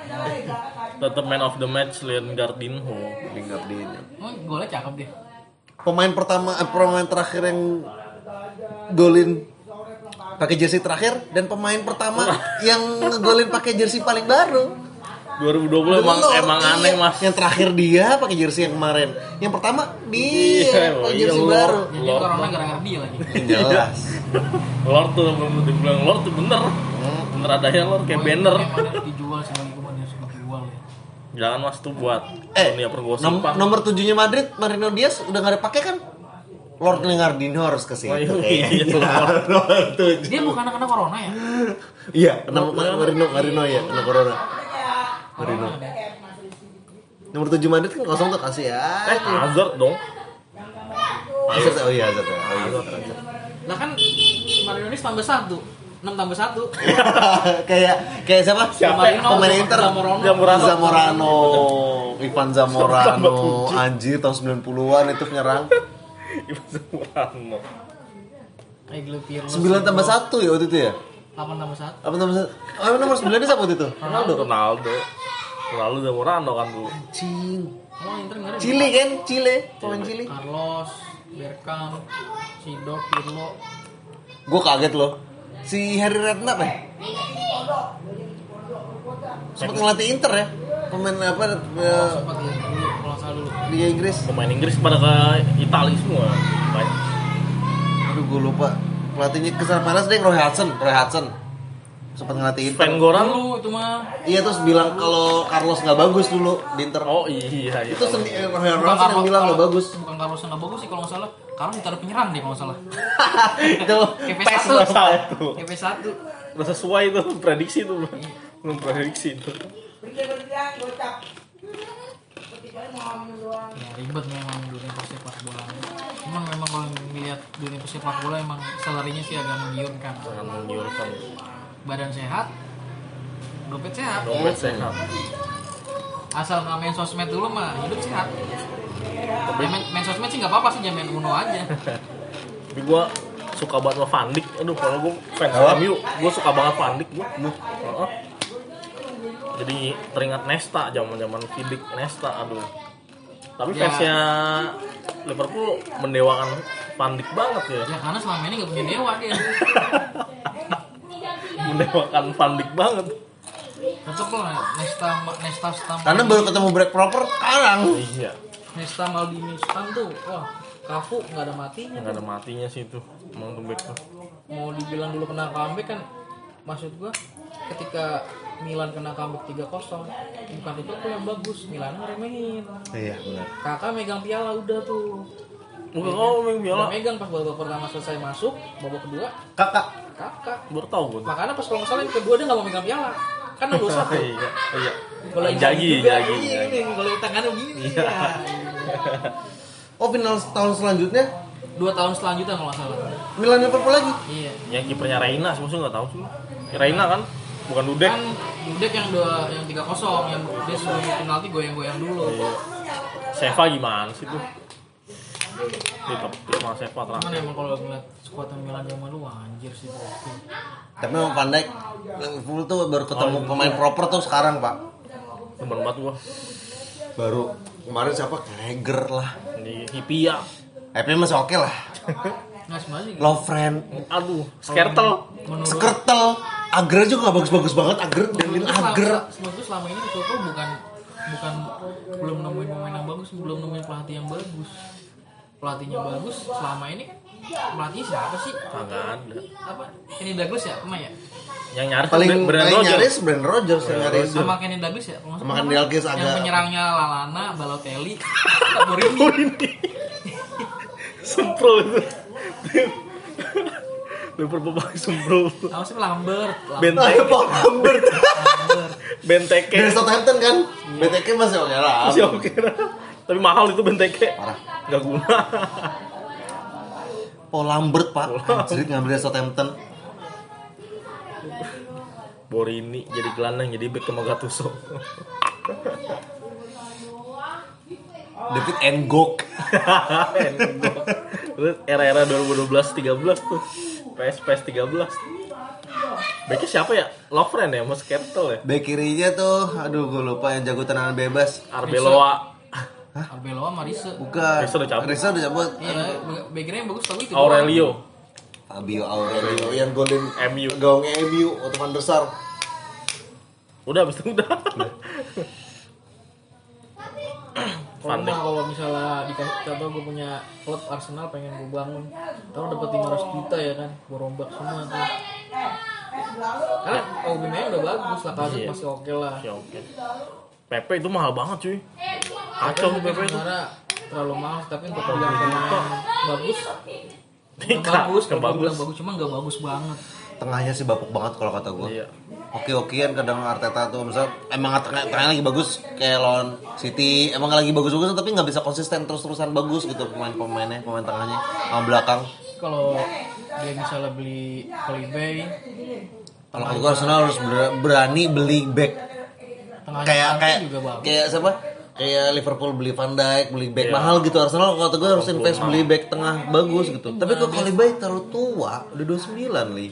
tetap man of the match Leonard Dinho. Lingap di Oh, golnya cakep deh. pemain pertama eh, pemain terakhir yang golin pakai jersey terakhir dan pemain pertama yang ngegolin pakai jersey paling baru 2020 emang Belum, emang iya. aneh mas. yang terakhir dia pakai jersey yang kemarin yang pertama dia Iya, pakai iya, jersey Lord. baru Jadi Lord. corona gara-gara dia lagi. jelas Lord tuh dibilang Lord tuh bener. Bener adanya Lord kayak banner. Dijual harus dijual ya. Jangan mas tuh buat Eh, dunia nom- nomor tujuhnya Madrid, Marino Diaz udah nggak dipakai kan? Lord Lingardino harus ke situ. Oh, iya, iya. tujuh. Dia bukan kena corona ya? Iya, nama Marino, Marino ya, kena corona. Corona ada. Nomor tujuh Madrid kan kosong tuh kasih ya. Eh, Hazard dong. Hazard, oh iya Hazard. ya. Oh, iya. Lah kan Marino ini tambah satu, 6 tambah satu. kayak kayak siapa? Siapa? Pemain Inter. Zamorano. Zamorano. Ivan Zamorano. Anjir tahun 90-an itu penyerang. Ivan Zamorano. Pirlo. 9 tambah 1 ya waktu itu ya? 8 tambah 1. Apa tambah 1? Oh, nomor 9 siapa waktu itu? Ronaldo. Ronaldo. Ronaldo Zamorano kan dulu. Anjing. Oh, Inter enggak ada. Chile kan? Chile, pemain Chile. Carlos, Bergkamp, Sidor, Pirlo. Gue kaget loh. Si Harry Redknapp ya? Sempat ngelatih Inter ya? Pemain apa ya, Sempat ya dulu kalau nggak salah dulu. di Inggris? Pemain Inggris pada ke Italia semua. Baik. Aduh gue lupa. Pelatihnya ke sana panas deh Roy Hudson, Roy Hudson. Sempat ngelatih Inter. Sven Goran. Dulu itu mah Iya terus bilang kalau Carlos nggak bagus dulu di Inter. Oh iya iya. itu sendi eh, Hudson yang bilang nggak bagus. Bukan Carlos nggak bagus sih kalau nggak salah. Carlos ditaruh penyerang deh kalau nggak salah. itu pes satu. satu. KP 1. Udah sesuai itu prediksi tuh. Belum prediksi itu. Ya ribet memang dunia persepak bola. Emang memang kalau melihat dunia persepak bola emang salarinya sih agak menggiurkan. Jangan menggiurkan. Badan sehat, dompet sehat. Dompet sehat. Asal nggak main sosmed dulu mah hidup sehat. Ya, main, main sosmed sih nggak apa-apa sih jangan main Uno aja. Tapi gua suka banget sama Van Dijk. Aduh, kalau gua fans? MU, gua suka banget Van Dijk gua. Heeh. Jadi teringat Nesta, zaman-zaman Vidic Nesta, aduh. Tapi Ya. fansnya Liverpool mendewakan Van Dijk banget ya. Ya karena selama ini nggak punya dewa dia. mendewakan Van Dijk banget. Tetep lah Nesta Nesta Stam. Karena baru ketemu break proper sekarang. Iya. Nesta Maldini Stam tuh wah Kafu nggak ada matinya. Nggak ada matinya sih itu. Emang tuh back tuh. Mau dibilang dulu kena comeback kan maksud gua ketika Milan kena comeback 3-0 bukan Liverpool yang bagus Milan ngeremehin Iya benar. kakak megang piala udah tuh Bukan oh, udah piala. megang pas babak pertama selesai masuk babak kedua Kakak. Kakak Baru tahu gua. makanya pas kalau nggak salah yang kedua dia nggak mau megang piala kan nggak usah tuh Iya, iya. kalau yang Jagi, jagi, kalau tangannya begini Iya. ya. Oh final tahun selanjutnya dua tahun selanjutnya kalau nggak salah Milan Liverpool lagi. iya Yang kipernya Reina sih, maksudnya nggak tahu sih. Reina kan, bukan Dudek. kan Dudek yang dua yang tiga kosong yang dia sebelum penalti goyang-goyang dulu Iya. Seva gimana sih tuh? Ditepis sama Seva terakhir. emang kalau ngeliat skuadnya Milan zaman dulu anjir sih tuh. Tapi memang Van Dijk Liverpool tuh baru ketemu Oh, iya. pemain proper tuh sekarang pak. Temen banget gua. Baru kemarin siapa? Kreger lah. Di Hipia. Happy masih oke lah. Nah sebenarnya Lovren, Aduh, Skertel. menurut Skrtel, Agra juga nggak bagus-bagus banget. Agra, menurut gua Agra. gua selama ini Liverpool bukan bukan belum nemuin pemain yang bagus, belum nemuin pelatih yang bagus. Pelatihnya bagus selama ini pelatih siapa sih? Ada. Apa? Kenny Douglas ya, pernah ya? Yang nyaris Paling Brandon paling nyaris Brand Rogers yang nyaris. Sama Kenny Douglas ya? Sama. Kenny Douglas Yang agak- penyerangnya Lalana, Balotelli, Borini. ini. Semprol itu. Liverpool pakai semprol. Apa sih Lambert? Benteke. Lambert. Benteke. Dari Southampton kan? BTK masih oke lah. Masih oke. Tapi mahal itu Benteke. Parah. Gak guna. Paul Lambert pak. Anjir ngambil dari Southampton. Borini jadi gelandang jadi back sama Gattuso. David Ngok. Era-era 2012 13 tuh. PS PS 13. Backnya siapa ya? Lovren ya, Mas Kertel ya? Back kirinya tuh, aduh gue lupa yang jago tendangan bebas. Arbeloa. Arbeloa Marisa. Bukan. Risa udah cabut. Risa udah cabut. Iya, background yang bagus tapi itu. Aurelio. Fabio Aurelio yang golin MU. gawangnya MU waktu Van der Sar. Udah habis itu udah. Kalau mah kalau misalnya dikasih contoh gue punya klub Arsenal pengen gue bangun, tahu dapat 500 juta ya kan, gue rombak semua tuh. Karena Aubameyang udah bagus lah, Iya. masih oke lah. Oke oke. PP itu mahal banget cuy. Kacau tuh PP itu. terlalu mahal tapi untuk bilang pemain bagus nggak Tika, bagus yang kalau bagus. bagus cuma nggak bagus banget Tengahnya sih bapuk banget kalau kata gue. Iya. Oke-okean kadang Arteta tuh misal emang tengah, tengahnya lagi bagus kayak lawan City emang lagi bagus-bagus tapi nggak bisa konsisten terus-terusan bagus gitu pemain-pemainnya pemain tengahnya sama belakang. kalau dia misalnya beli Kolibay Kalau kata gue Arsenal harus ber- berani beli back tengahnya kayak kayak juga bagus kayak siapa? Kayak Liverpool beli Van Dijk, beli back mahal gitu. Arsenal kalau kata gue harus invest beli back tengah bagus gitu. Tapi kok Kolibay terlalu tua, udah 29 li.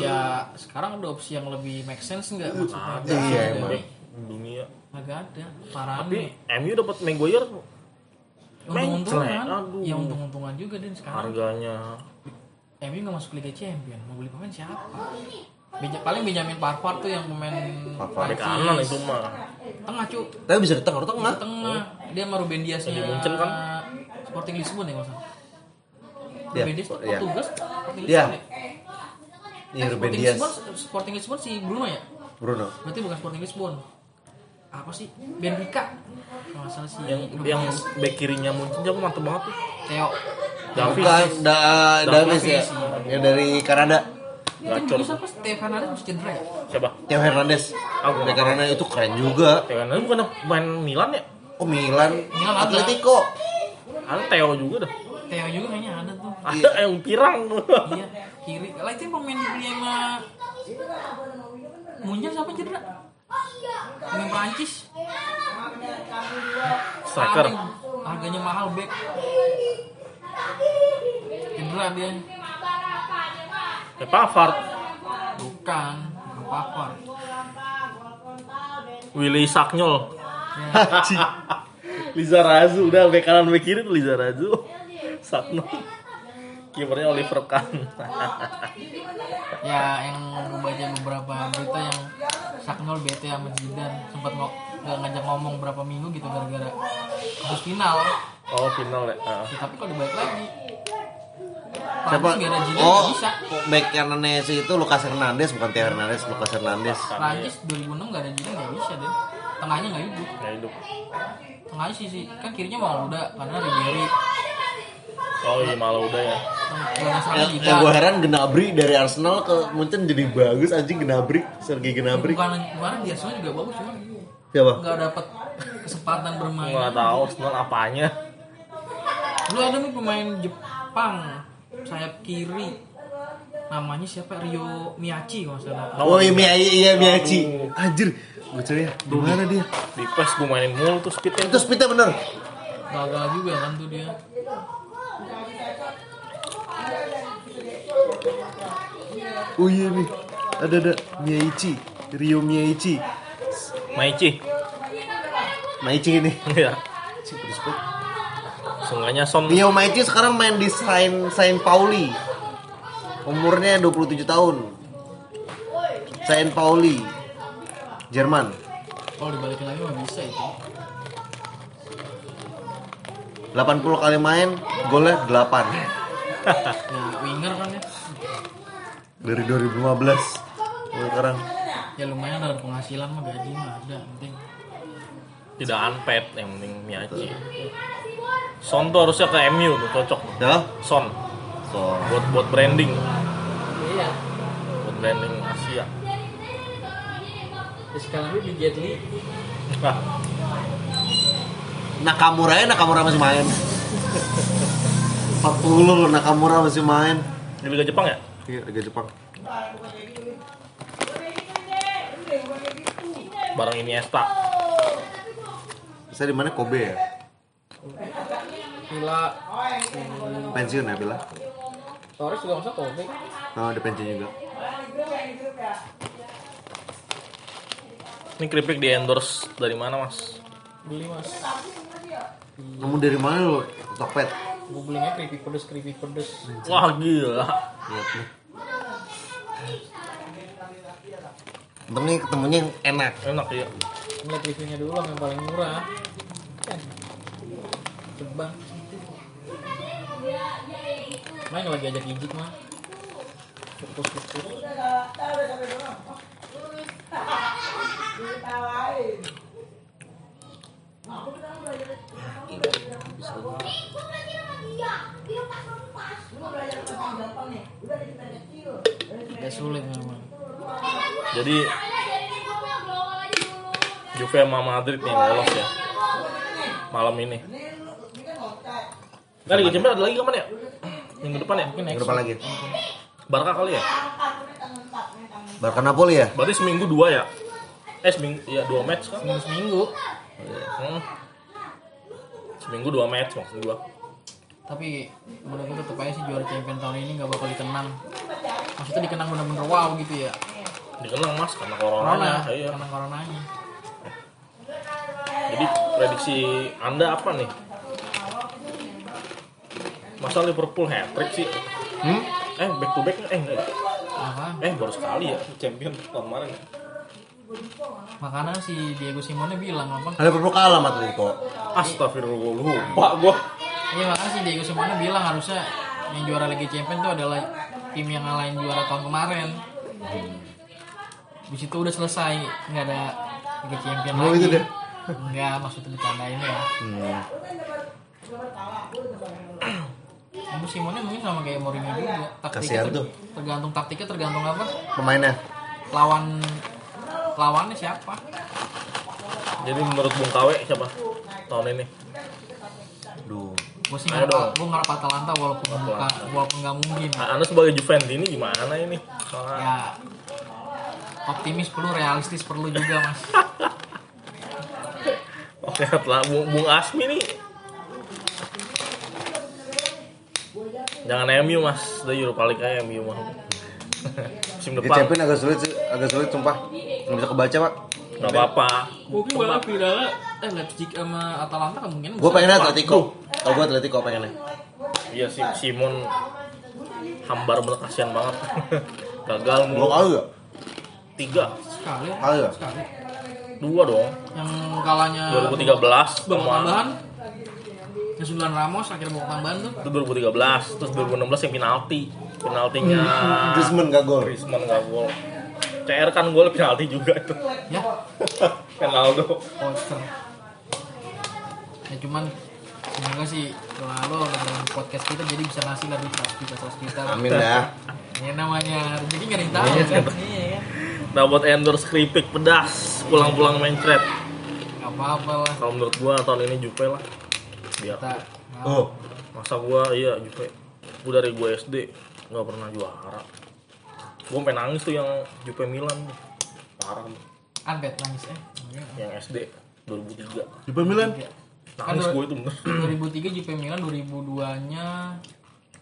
ya sekarang ada opsi yang lebih make sense nggak? Maksudnya Iya, emang. ada. Dunia. nggak ada. Parah Tapi MU dapat Maguire? Untung-untungan. Menclek, aduh. ya untung-untungan juga din sekarang. Harganya. MU nggak masuk Liga Champion. Mau beli pemain siapa Benja- paling Benjamin Pavard tuh yang pemain Prancis. kanan itu mah. tengah cu Tapi bisa di tengah, di tengah. Tengah dia sama Ruben Diasnya Di Munchen kan? Sporting Lisbon ya nggak salah Iya, Ruben Dias tuh iya. Portugal Sporting Iya. Lisbon ya Iya, Eh, Ruben Sporting Dias, Lisbon, Sporting Lisbon si Bruno ya Bruno. berarti bukan Sporting Lisbon apa sih Benfica kalau salah si Yang Ruben yang Dias. back kirinya Munchen siapa mantep banget tuh. Theo Davis. Bukan, da, Davis ya. Yang dari Kanada. Gacor. itu siapa Theo Fernandes masih cedera ya Siapa? Theo Hernandez. Gua Dari Kanada itu keren juga. Ya kan bukan main Milan ya? Oh Milan, Milan. Atletico. Ada Theo juga dah. Theo juga kayaknya ada tuh Ada yang pirang tuh. iya kiri lah itu yang pemain dibeli sama Munchen siapa cedera pemain Prancis Striker. Paling harganya mahal back cedera dia Ya Pavard. bukan bukan Pavard Willy Saknyol. Liza Razu udah bek kanan bek kiri tuh Liza Razu. Saknyol. Kipernya Oliver Kahn. ya yang gue baca beberapa berita yang Saknol bete sama Zidane sempat nggak ngajak ngomong berapa minggu gitu gara-gara kasus final oh final ya. Ah. Ya, tapi kalau dibalik lagi Siapa? Oh, back kanannya si itu Lucas Hernandez bukan Theo Hernandez, Lucas Hernandez. Prancis 2006 nggak ada Zidane nggak bisa deh tengahnya nggak hidup Nggak hidup. tengahnya sih sih kan kirinya mau udah karena Ribery Oh iya malah udah ya. serang Yang, yang gue heran Gnabry dari Arsenal ke Munchen jadi bagus anjing Gnabry, Sergei Gnabry. bukan bukan dia semua juga bagus cuma Siapa? nggak dapat kesempatan bermain Nggak tahu Arsenal apanya. Dulu ada nih pemain Jepang sayap kiri namanya siapa Rio Miyachi kalau salah Oh iya Miyachi, iya Miyachi. Anjir, gue cari ya. Di mana dia? Di PES gue mainin mulu tuh speednya. Itu speednya bener. gagal juga kan tuh dia Oh iya nih, ada ada Miyachi, Rio Miyachi. Maichi. Miyachi ini. Iya. Sungainya Son. Rio Miyachi sekarang main di Saint Saint Pauli. Umurnya 27 tahun. Saint Pauli, Jerman. kalau dibalikin lagi mah bisa itu 80 kali main, golnya 8 ya winger kan ya dari 2015. Sampai sekarang. ya lumayan ada penghasilan mah gaji mah ada penting Tidak unpaid yang penting Miyachi. Son tuh harusnya ke MU tuh cocok. Ya? Son So, buat buat branding, iya buat branding Asia. ya sekarang ini di Jet Li Nah, Nakamura ya Nakamura masih main. 40 loh Nakamura masih main. di Liga Jepang ya? Iya, Liga Jepang. Bareng Iniesta. Saya di mana Kobe ya? Villa Pensiun ya Bila? Torres juga masa Kobe Oh, ada pensiun juga. Ini keripik di endorse dari mana mas? beli mas Kamu dari mana lo? Tokped. gue belinya keripik pedes keripik pedes Wah gila. Lihat nih. Untung nih ketemunya yang enak. Enak ya. lihat reviewnya dulu yang paling murah coba main lagi ajak ijik mah fokus fokus Agak sulit memang. Jadi Juve sama Madrid nih lolos ya malam ini. Nah, Liga Champions ada lagi kapan ya? Minggu depan ya? Minggu depan lagi. Barca kali ya? Barca Napoli ya? Berarti seminggu dua ya? Eh seminggu, ya dua match kan? Seminggu seminggu. Hmm. Seminggu dua match maksud gua. Tapi menurut gue tetap aja sih juara champion tahun ini nggak bakal dikenang. Maksudnya dikenang bener-bener wow gitu ya. Dikenang mas karena Corona, coronanya. Iya. karena coronanya. Jadi prediksi anda apa nih? Masa Liverpool hat trick sih? Hmm? Eh back to back eh enggak. Apa? Eh baru sekali ya champion tahun kemarin. ya. Makanya si Diego Simone bilang apa? Ada perlu kalah sama Atletico. Astagfirullah lupa gua. Iya makanya si Diego Simone bilang harusnya yang juara Liga Champions itu adalah tim yang ngalahin juara tahun kemarin. Di situ udah selesai, nggak ada Liga Champions Oh, lagi. itu deh. Enggak, maksudnya bercandain ya. Hmm. Kamu Simone mungkin sama kayak Mourinho juga. Taktiknya Kasihan ter- tuh. tergantung taktiknya tergantung apa? Pemainnya. Lawan lawannya siapa? Jadi menurut Bung Kawe siapa tahun ini? Duh. Gue sih ngarep, gue ngarep Atalanta walaupun buka, walaupun nggak mungkin. Ah, Anda sebagai Juventus ini gimana ini? Soalnya Ya optimis perlu, realistis perlu juga mas. Oke, setelah Bung, Bung Asmi nih Jangan MU mas, udah Europa League aja MU mah Musim Di depan, Champion agak sulit sih, agak sulit sumpah. Nggak bisa kebaca, Pak. gak apa-apa Mungkin bakal final eh Leipzig sama Atalanta kemungkinan Gue bisa pengennya. Atletico. Kalau gue Atletico pengennya. Iya sih, Simon Hambar bener kasihan banget Gagal Dua mulu kali ya? Tiga, sekali Kali ya? sekali dua dong yang kalahnya 2013 babak sama tambahan yang 9 Ramos akhirnya babak tambahan tuh. Itu 2013 terus 2016 yang penalti. Penaltinya Griezmann gak gol. Griezmann gak gol. CR kan gol penalti juga itu. Ya. Ronaldo poster ya cuman semoga sih lalu dengan podcast kita jadi bisa ngasih lah duit 100 juta 100 juta Amin dah. ya namanya jadi nggak ada yang tahu kan iya kan? Dapat endorse keripik pedas. Pulang-pulang mencret nggak apa-apa lah. Kalau menurut gua tahun ini Juve lah biar kita Oh, masa gua iya Juve gua dari gua SD nggak pernah juara. Gua sampai nangis tuh yang Juve Milan parah unbet nangis eh. Yang SD 2003 Juve Milan. nangis Kan gua itu bener. 2003 Juve Milan 2002 nya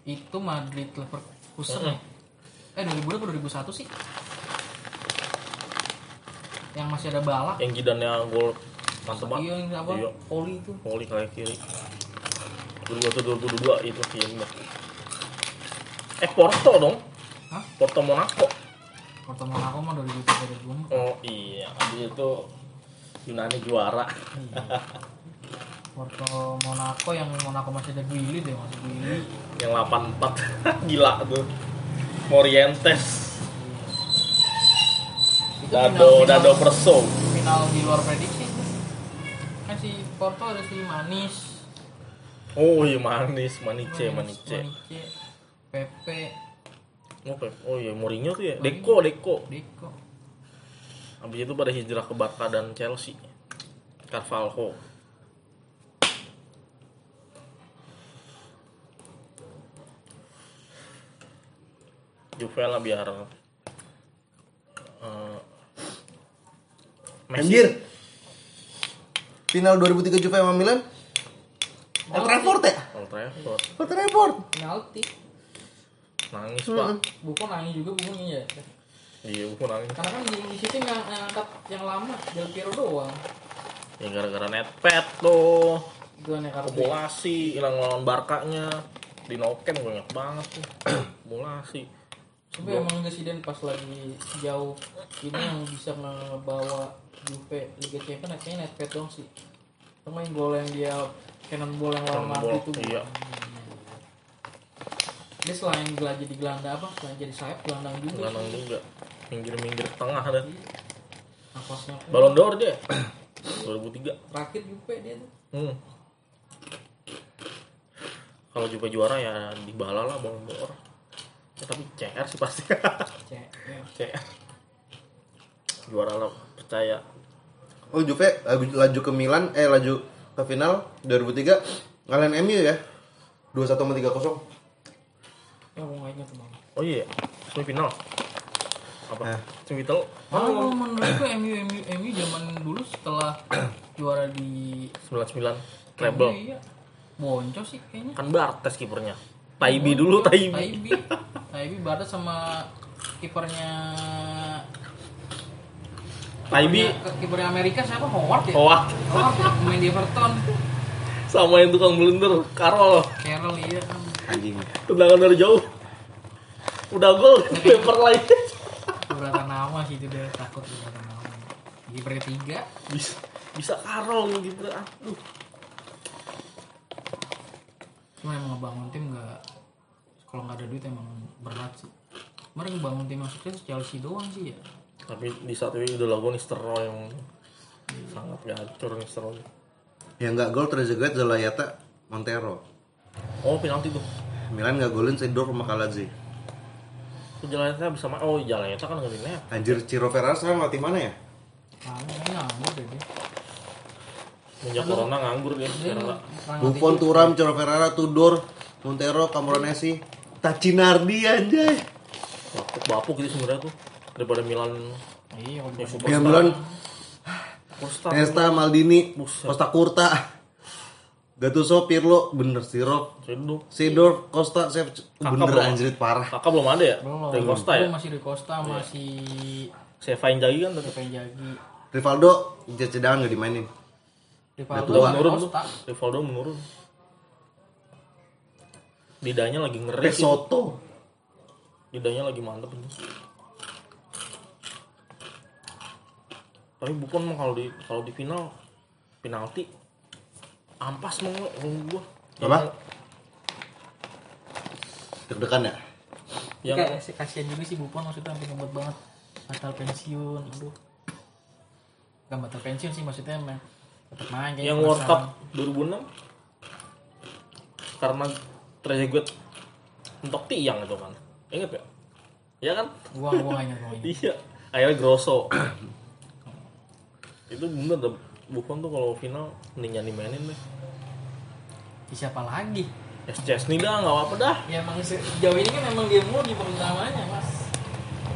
itu Madrid Leverkusen ya? eh 2000 apa 2001 sih? Yang masih ada balak. Yang jidannya gol mantep banget. Iya yang apa? Iya. poli itu. Poli kayak kiri. 2021 2022 itu sih ini eh Porto dong. Hah? Porto Monaco. Porto Monaco mah 2003 2004 oh iya. Habis itu Yunani juara. Porto Monaco yang Monaco masih ada Guili deh masih Guili yang 84 gila tuh. Morientes. Itu Dado final- Dado Perso. final di luar prediksi si Porto ada si Manis. Oh iya manis Manice Manis, Manice Manice Pepe. Oh, oh iya Mourinho tuh ya? Deco Deco. Deco. Habis itu pada hijrah ke Barca dan Chelsea. Carvalho. Juve lah biar eh, Messi. Anjir. Final 2003 Juve sama Milan. Old Trafford ya? Old Trafford. Old Trafford. penalti nangis pak. Bukan nangis juga bukunya ya. Iya bukan nangis. Karena kan di, di situ yang, yang angkat yang lama Del Piero doang. Ya gara-gara netpad tuh. Kumulasi hilang lawan Barkanya di Noken gue inget banget tuh. Kumulasi tapi emang presiden pas lagi jauh. Ini yang bisa ngebawa Juve Liga Champions kayaknya netpad doang sih. Sama yang gol yang dia cannonball yang lawan Madrid itu iya. dia selain gela jadi gelandang apa? Selain jadi sayap gelandang juga. Gelandang juga. Minggir-minggir tengah ada napasnya Ballon d'Or dia. 2003 Terakhir Juve dia tuh. hmm. kalau Juve juara ya dibala lah Ballon d'Or ya, tapi CR sih pasti. Ya. CR juara lah percaya. Oh Juve laju, ke Milan, eh laju ke final 2003 ngalahin MU ya? 2-1 sama 3-0 Ya gua nggak ingat tuh bang. oh iya. Semifinal. Apa? Eh. semifinal. Oh, menurutku MU MU MU zaman dulu setelah juara di 99 MU, treble. iya. Boncos sih kayaknya. kan Bartes kipernya. Taibi dulu Taibi. Taibi. Taibi Bartes sama kipernya Taibi kipernya- Amerika siapa? Howard ya? Howard. Howard ya, pemain di Everton. sama yang tukang blunder Carroll. Carroll iya. Kan. anjing. Tendangan dari jauh. Udah gol lempar lagi Beberapa nama sih itu dia. Takut beberapa nama. Kiper ketiga bisa bisa Carroll gitu aduh. Cuma emang ngebangun tim nggak kalau nggak ada duit emang berat sih. Kemarin ngebangun tim maksudnya Chelsea doang sih ya. Tapi di saat itu udah lagu Nistelrooy yang sangat gacor Nistelrooy yang nggak gol Trezeguet Zalayata Montero. Oh penalti tuh. Milan nggak golin Sidor sama Kalazzi Tuh jalannya bisa main oh jalannya kan nggak di net anjir Ciro Ferrara sekarang latih mana ya? Kayaknya nganggur deh dia. Sejak corona nganggur dia dia sekarang Buffon, Turam, Ciro Ferrara, Tudor, Montero, Camoranesi Tacinardi anjay. Bapuk bapuk gitu sebenarnya tuh daripada Milan. Iya Yang Milan. Costa. Nesta, Maldini, Buset. Costa Curta. Gattuso, Pirlo, bener Sirov Sedu Sidor, Costa, Sef, bener belum. anjrit parah. kakak belum ada ya? Belum. Dari Costa ya? Masih di Costa masih Seva Inzaghi kan Pepe Jagi Rivaldo, cadangan gak dimainin. Rivaldo menurun Rivaldo menurun lidahnya lagi ngeri sih. Pesoto lidahnya lagi mantep ini. Tapi bukan mah kalau di kalau di final penalti ampas mau ngomong gua. Apa? Deg-degan ya? yang Kayak si- kasihan juga sih Buffon maksudnya sampai ngebut banget. Batal pensiun aduh. Gak batal pensiun sih maksudnya emang tetap main yang World. Cup 2006 karena Trezeguet untuk tiang itu kan. Inget ya ya kan? Gua gua gak ingat iya. Akhirnya Grosso. Itu bener dah Buffon tuh kalau final mending jangan dimainin deh. Siapa lagi? Es Chesney dah nggak apa-apa dah. Ya emang sejauh ini kan emang dia mulu di utamanya mas.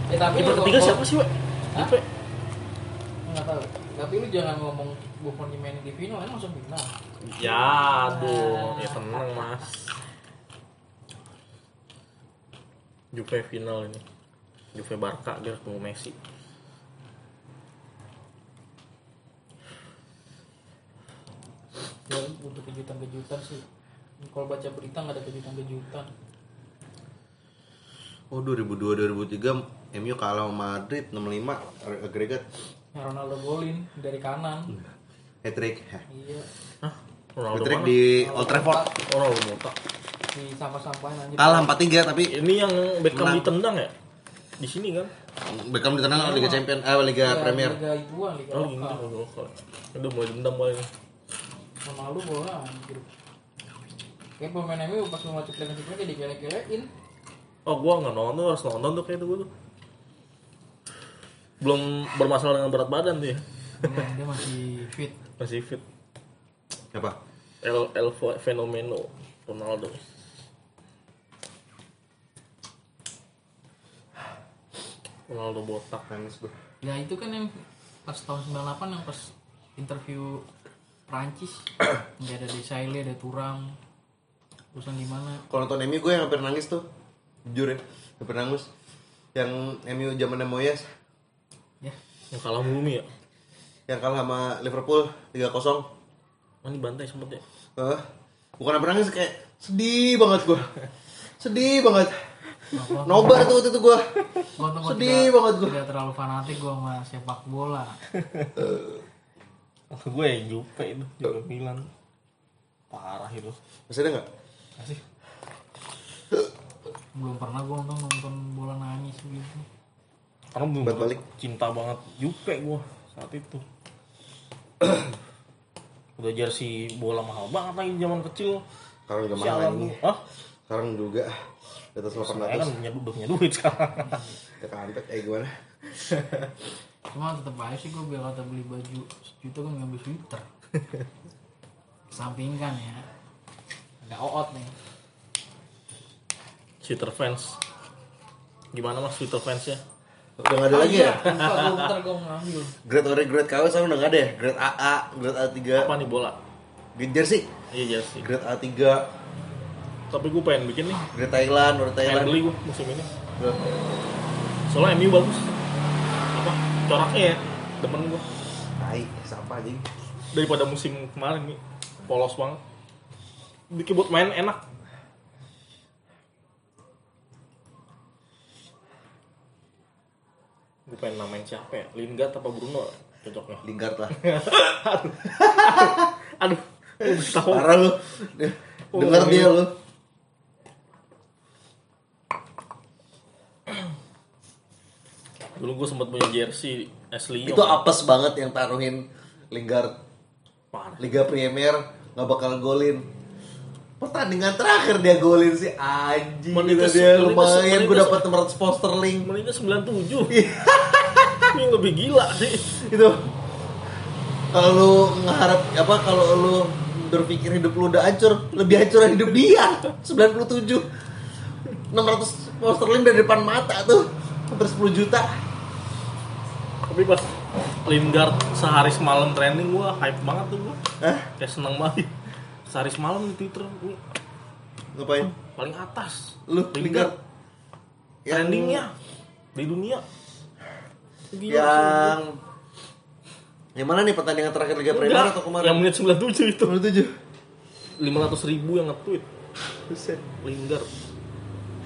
Ya tapi lu- ketiga kalau- siapa sih, Wak? Hah? Juve. nggak tahu. Tapi lu jangan ngomong Buffon dimainin di final kan langsung final. Ya, aduh, ya tenang mas. Juve final ini. Juve Barca dia ketemu Messi. ya butuh kejutan-kejutan sih kalau baca berita nggak ada kejutan-kejutan Oh 2002 2003 MU kalah sama Madrid 65 agregat yang Ronaldo golin dari kanan hat trick. iya Hah? Hat Ronaldo trick mana? di Old Trafford. Oh, Ronaldo Mota. Di sampah-sampahin anjir Kalah 4-3 tapi Ini yang Beckham Menang. ditendang ya? Di sini kan? Beckham ditendang Liga Champion eh Liga Iya, Premier. Liga Ibuan, Liga Oh, ini lokal. Udah mulai dendam paling. Ronaldo bola anjir. Kayak pemain MU pas mau ceklek ceklek kayak dikele-kelein. Oh, gua nggak nonton, harus nonton tuh kayak itu gua tuh. Belum bermasalah dengan berat badan tuh ya. Dia, dia masih fit. Masih fit. Apa? El, El Fenomeno Ronaldo. Ronaldo botak. Nangis gue. Ya itu kan yang pas tahun 98 yang pas interview Prancis nggak ada Desailly ada Turam urusan gimana Kalau nonton MU gue yang hampir nangis tuh. Jujur ya, hampir nangis. Yang MU zamannya Moyes ya Yang kalah nih ya. yang kalah sama Liverpool 3-0. Oh, ini bantai sempet ya. Hah? bukan hampir nangis kayak sedih banget gue. Sedih banget. Nobar tuh waktu itu gue. Sedih tidak- banget gua. tidak terlalu fanatik gua sama sepak bola gue yang Juve itu, Juve Milan. Parah itu. Masih ada nggak? Masih. belum pernah gua nonton nonton bola nangis gitu Karena belum balik. cinta banget Juve gue saat itu. Udah jersey bola mahal banget lagi zaman kecil. Sekarang juga mahal. Hah? Sekarang juga di atas Saya 800 kan punya, udah punya duit sekarang. ya kampret eh gimana Cuma tetep aja sih gue biar kata beli baju sejuta gue ngambil sweater. Sampingkan ya. Ada oot nih. Twitter fans. Gimana mas Twitter fans ya? udah nggak ada lagi ya Lupa gue ntar gue ngambil. grade ori grade KW sekarang udah nggak ada ya grade AA grade A3 Apa nih bola? grade jersey Iya jersey. grade A3 Tapi gue pengen bikin nih. grade Thailand Pengen Thailand beli gue musim ini. Soalnya MU bagus. Apa? Coraknya ya. Demen gue. tai sampah anjing Daripada musim kemarin nih. Polos banget. Bikin buat main enak. Gue pengen namain siapa ya? Lingard apa Bruno cocoknya? Lingard lah Aduh, udah tahu. parah lu Oh, dengar dia iya. lu Dulu gue sempat punya jersey Ashley itu apes banget yang taruhin Lingard. Parah. Liga Premier nggak bakal golin. Pertandingan terakhir dia golin sih anjing Menit dia lumayan. gue dapat 600 poster link. Menitnya 97. Ini lebih gila sih. itu kalau lu ngeharap apa kalau lu berpikir hidup lu udah hancur lebih hancur hidup dia. 97 600 poster link dari depan mata tuh hampir 10 juta Tapi pas Lingard sehari semalam trending gue hype banget tuh gue. Hah? Kayak seneng banget. Sehari semalam di Twitter gue ngapain paling atas. lu Lingard Yang- Trendingnya di dunia. Gila yang yang mana nih pertandingan terakhir Liga. Premier atau kemarin Yang menit 97 itu. 97 500 ribu yang nge-tweet Buset. Lingard.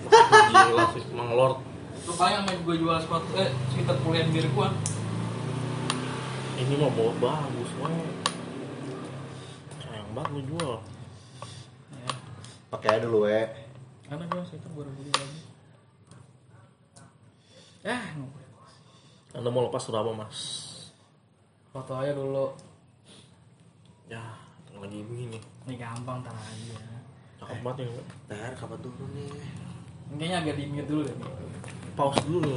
Gila sih, Mang Lord. Lu paling sama gue jual sepatu eh sweater kuliah biar gue. Ini mah bawa bagus banget. Sayang banget lu jual. Ya. pakai aja dulu we Karena gue sweater baru beli lagi. Ah, Anda mau lepas berapa mas? foto aja dulu. Ya, lagi begini. Ini gampang tar aja. Cakep banget ini. Ntar kapan turun nih Kayaknya agak di mute dulu deh. Pause dulu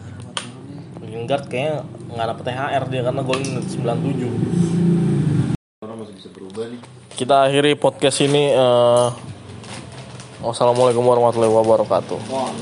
kapan turun nih Lingard kayaknya nggak dapet THR dia karena golin menit 97. Orang masih bisa berubah nih Kita akhiri podcast ini. eh, wassalamualaikum warahmatullahi wabarakatuh. Wah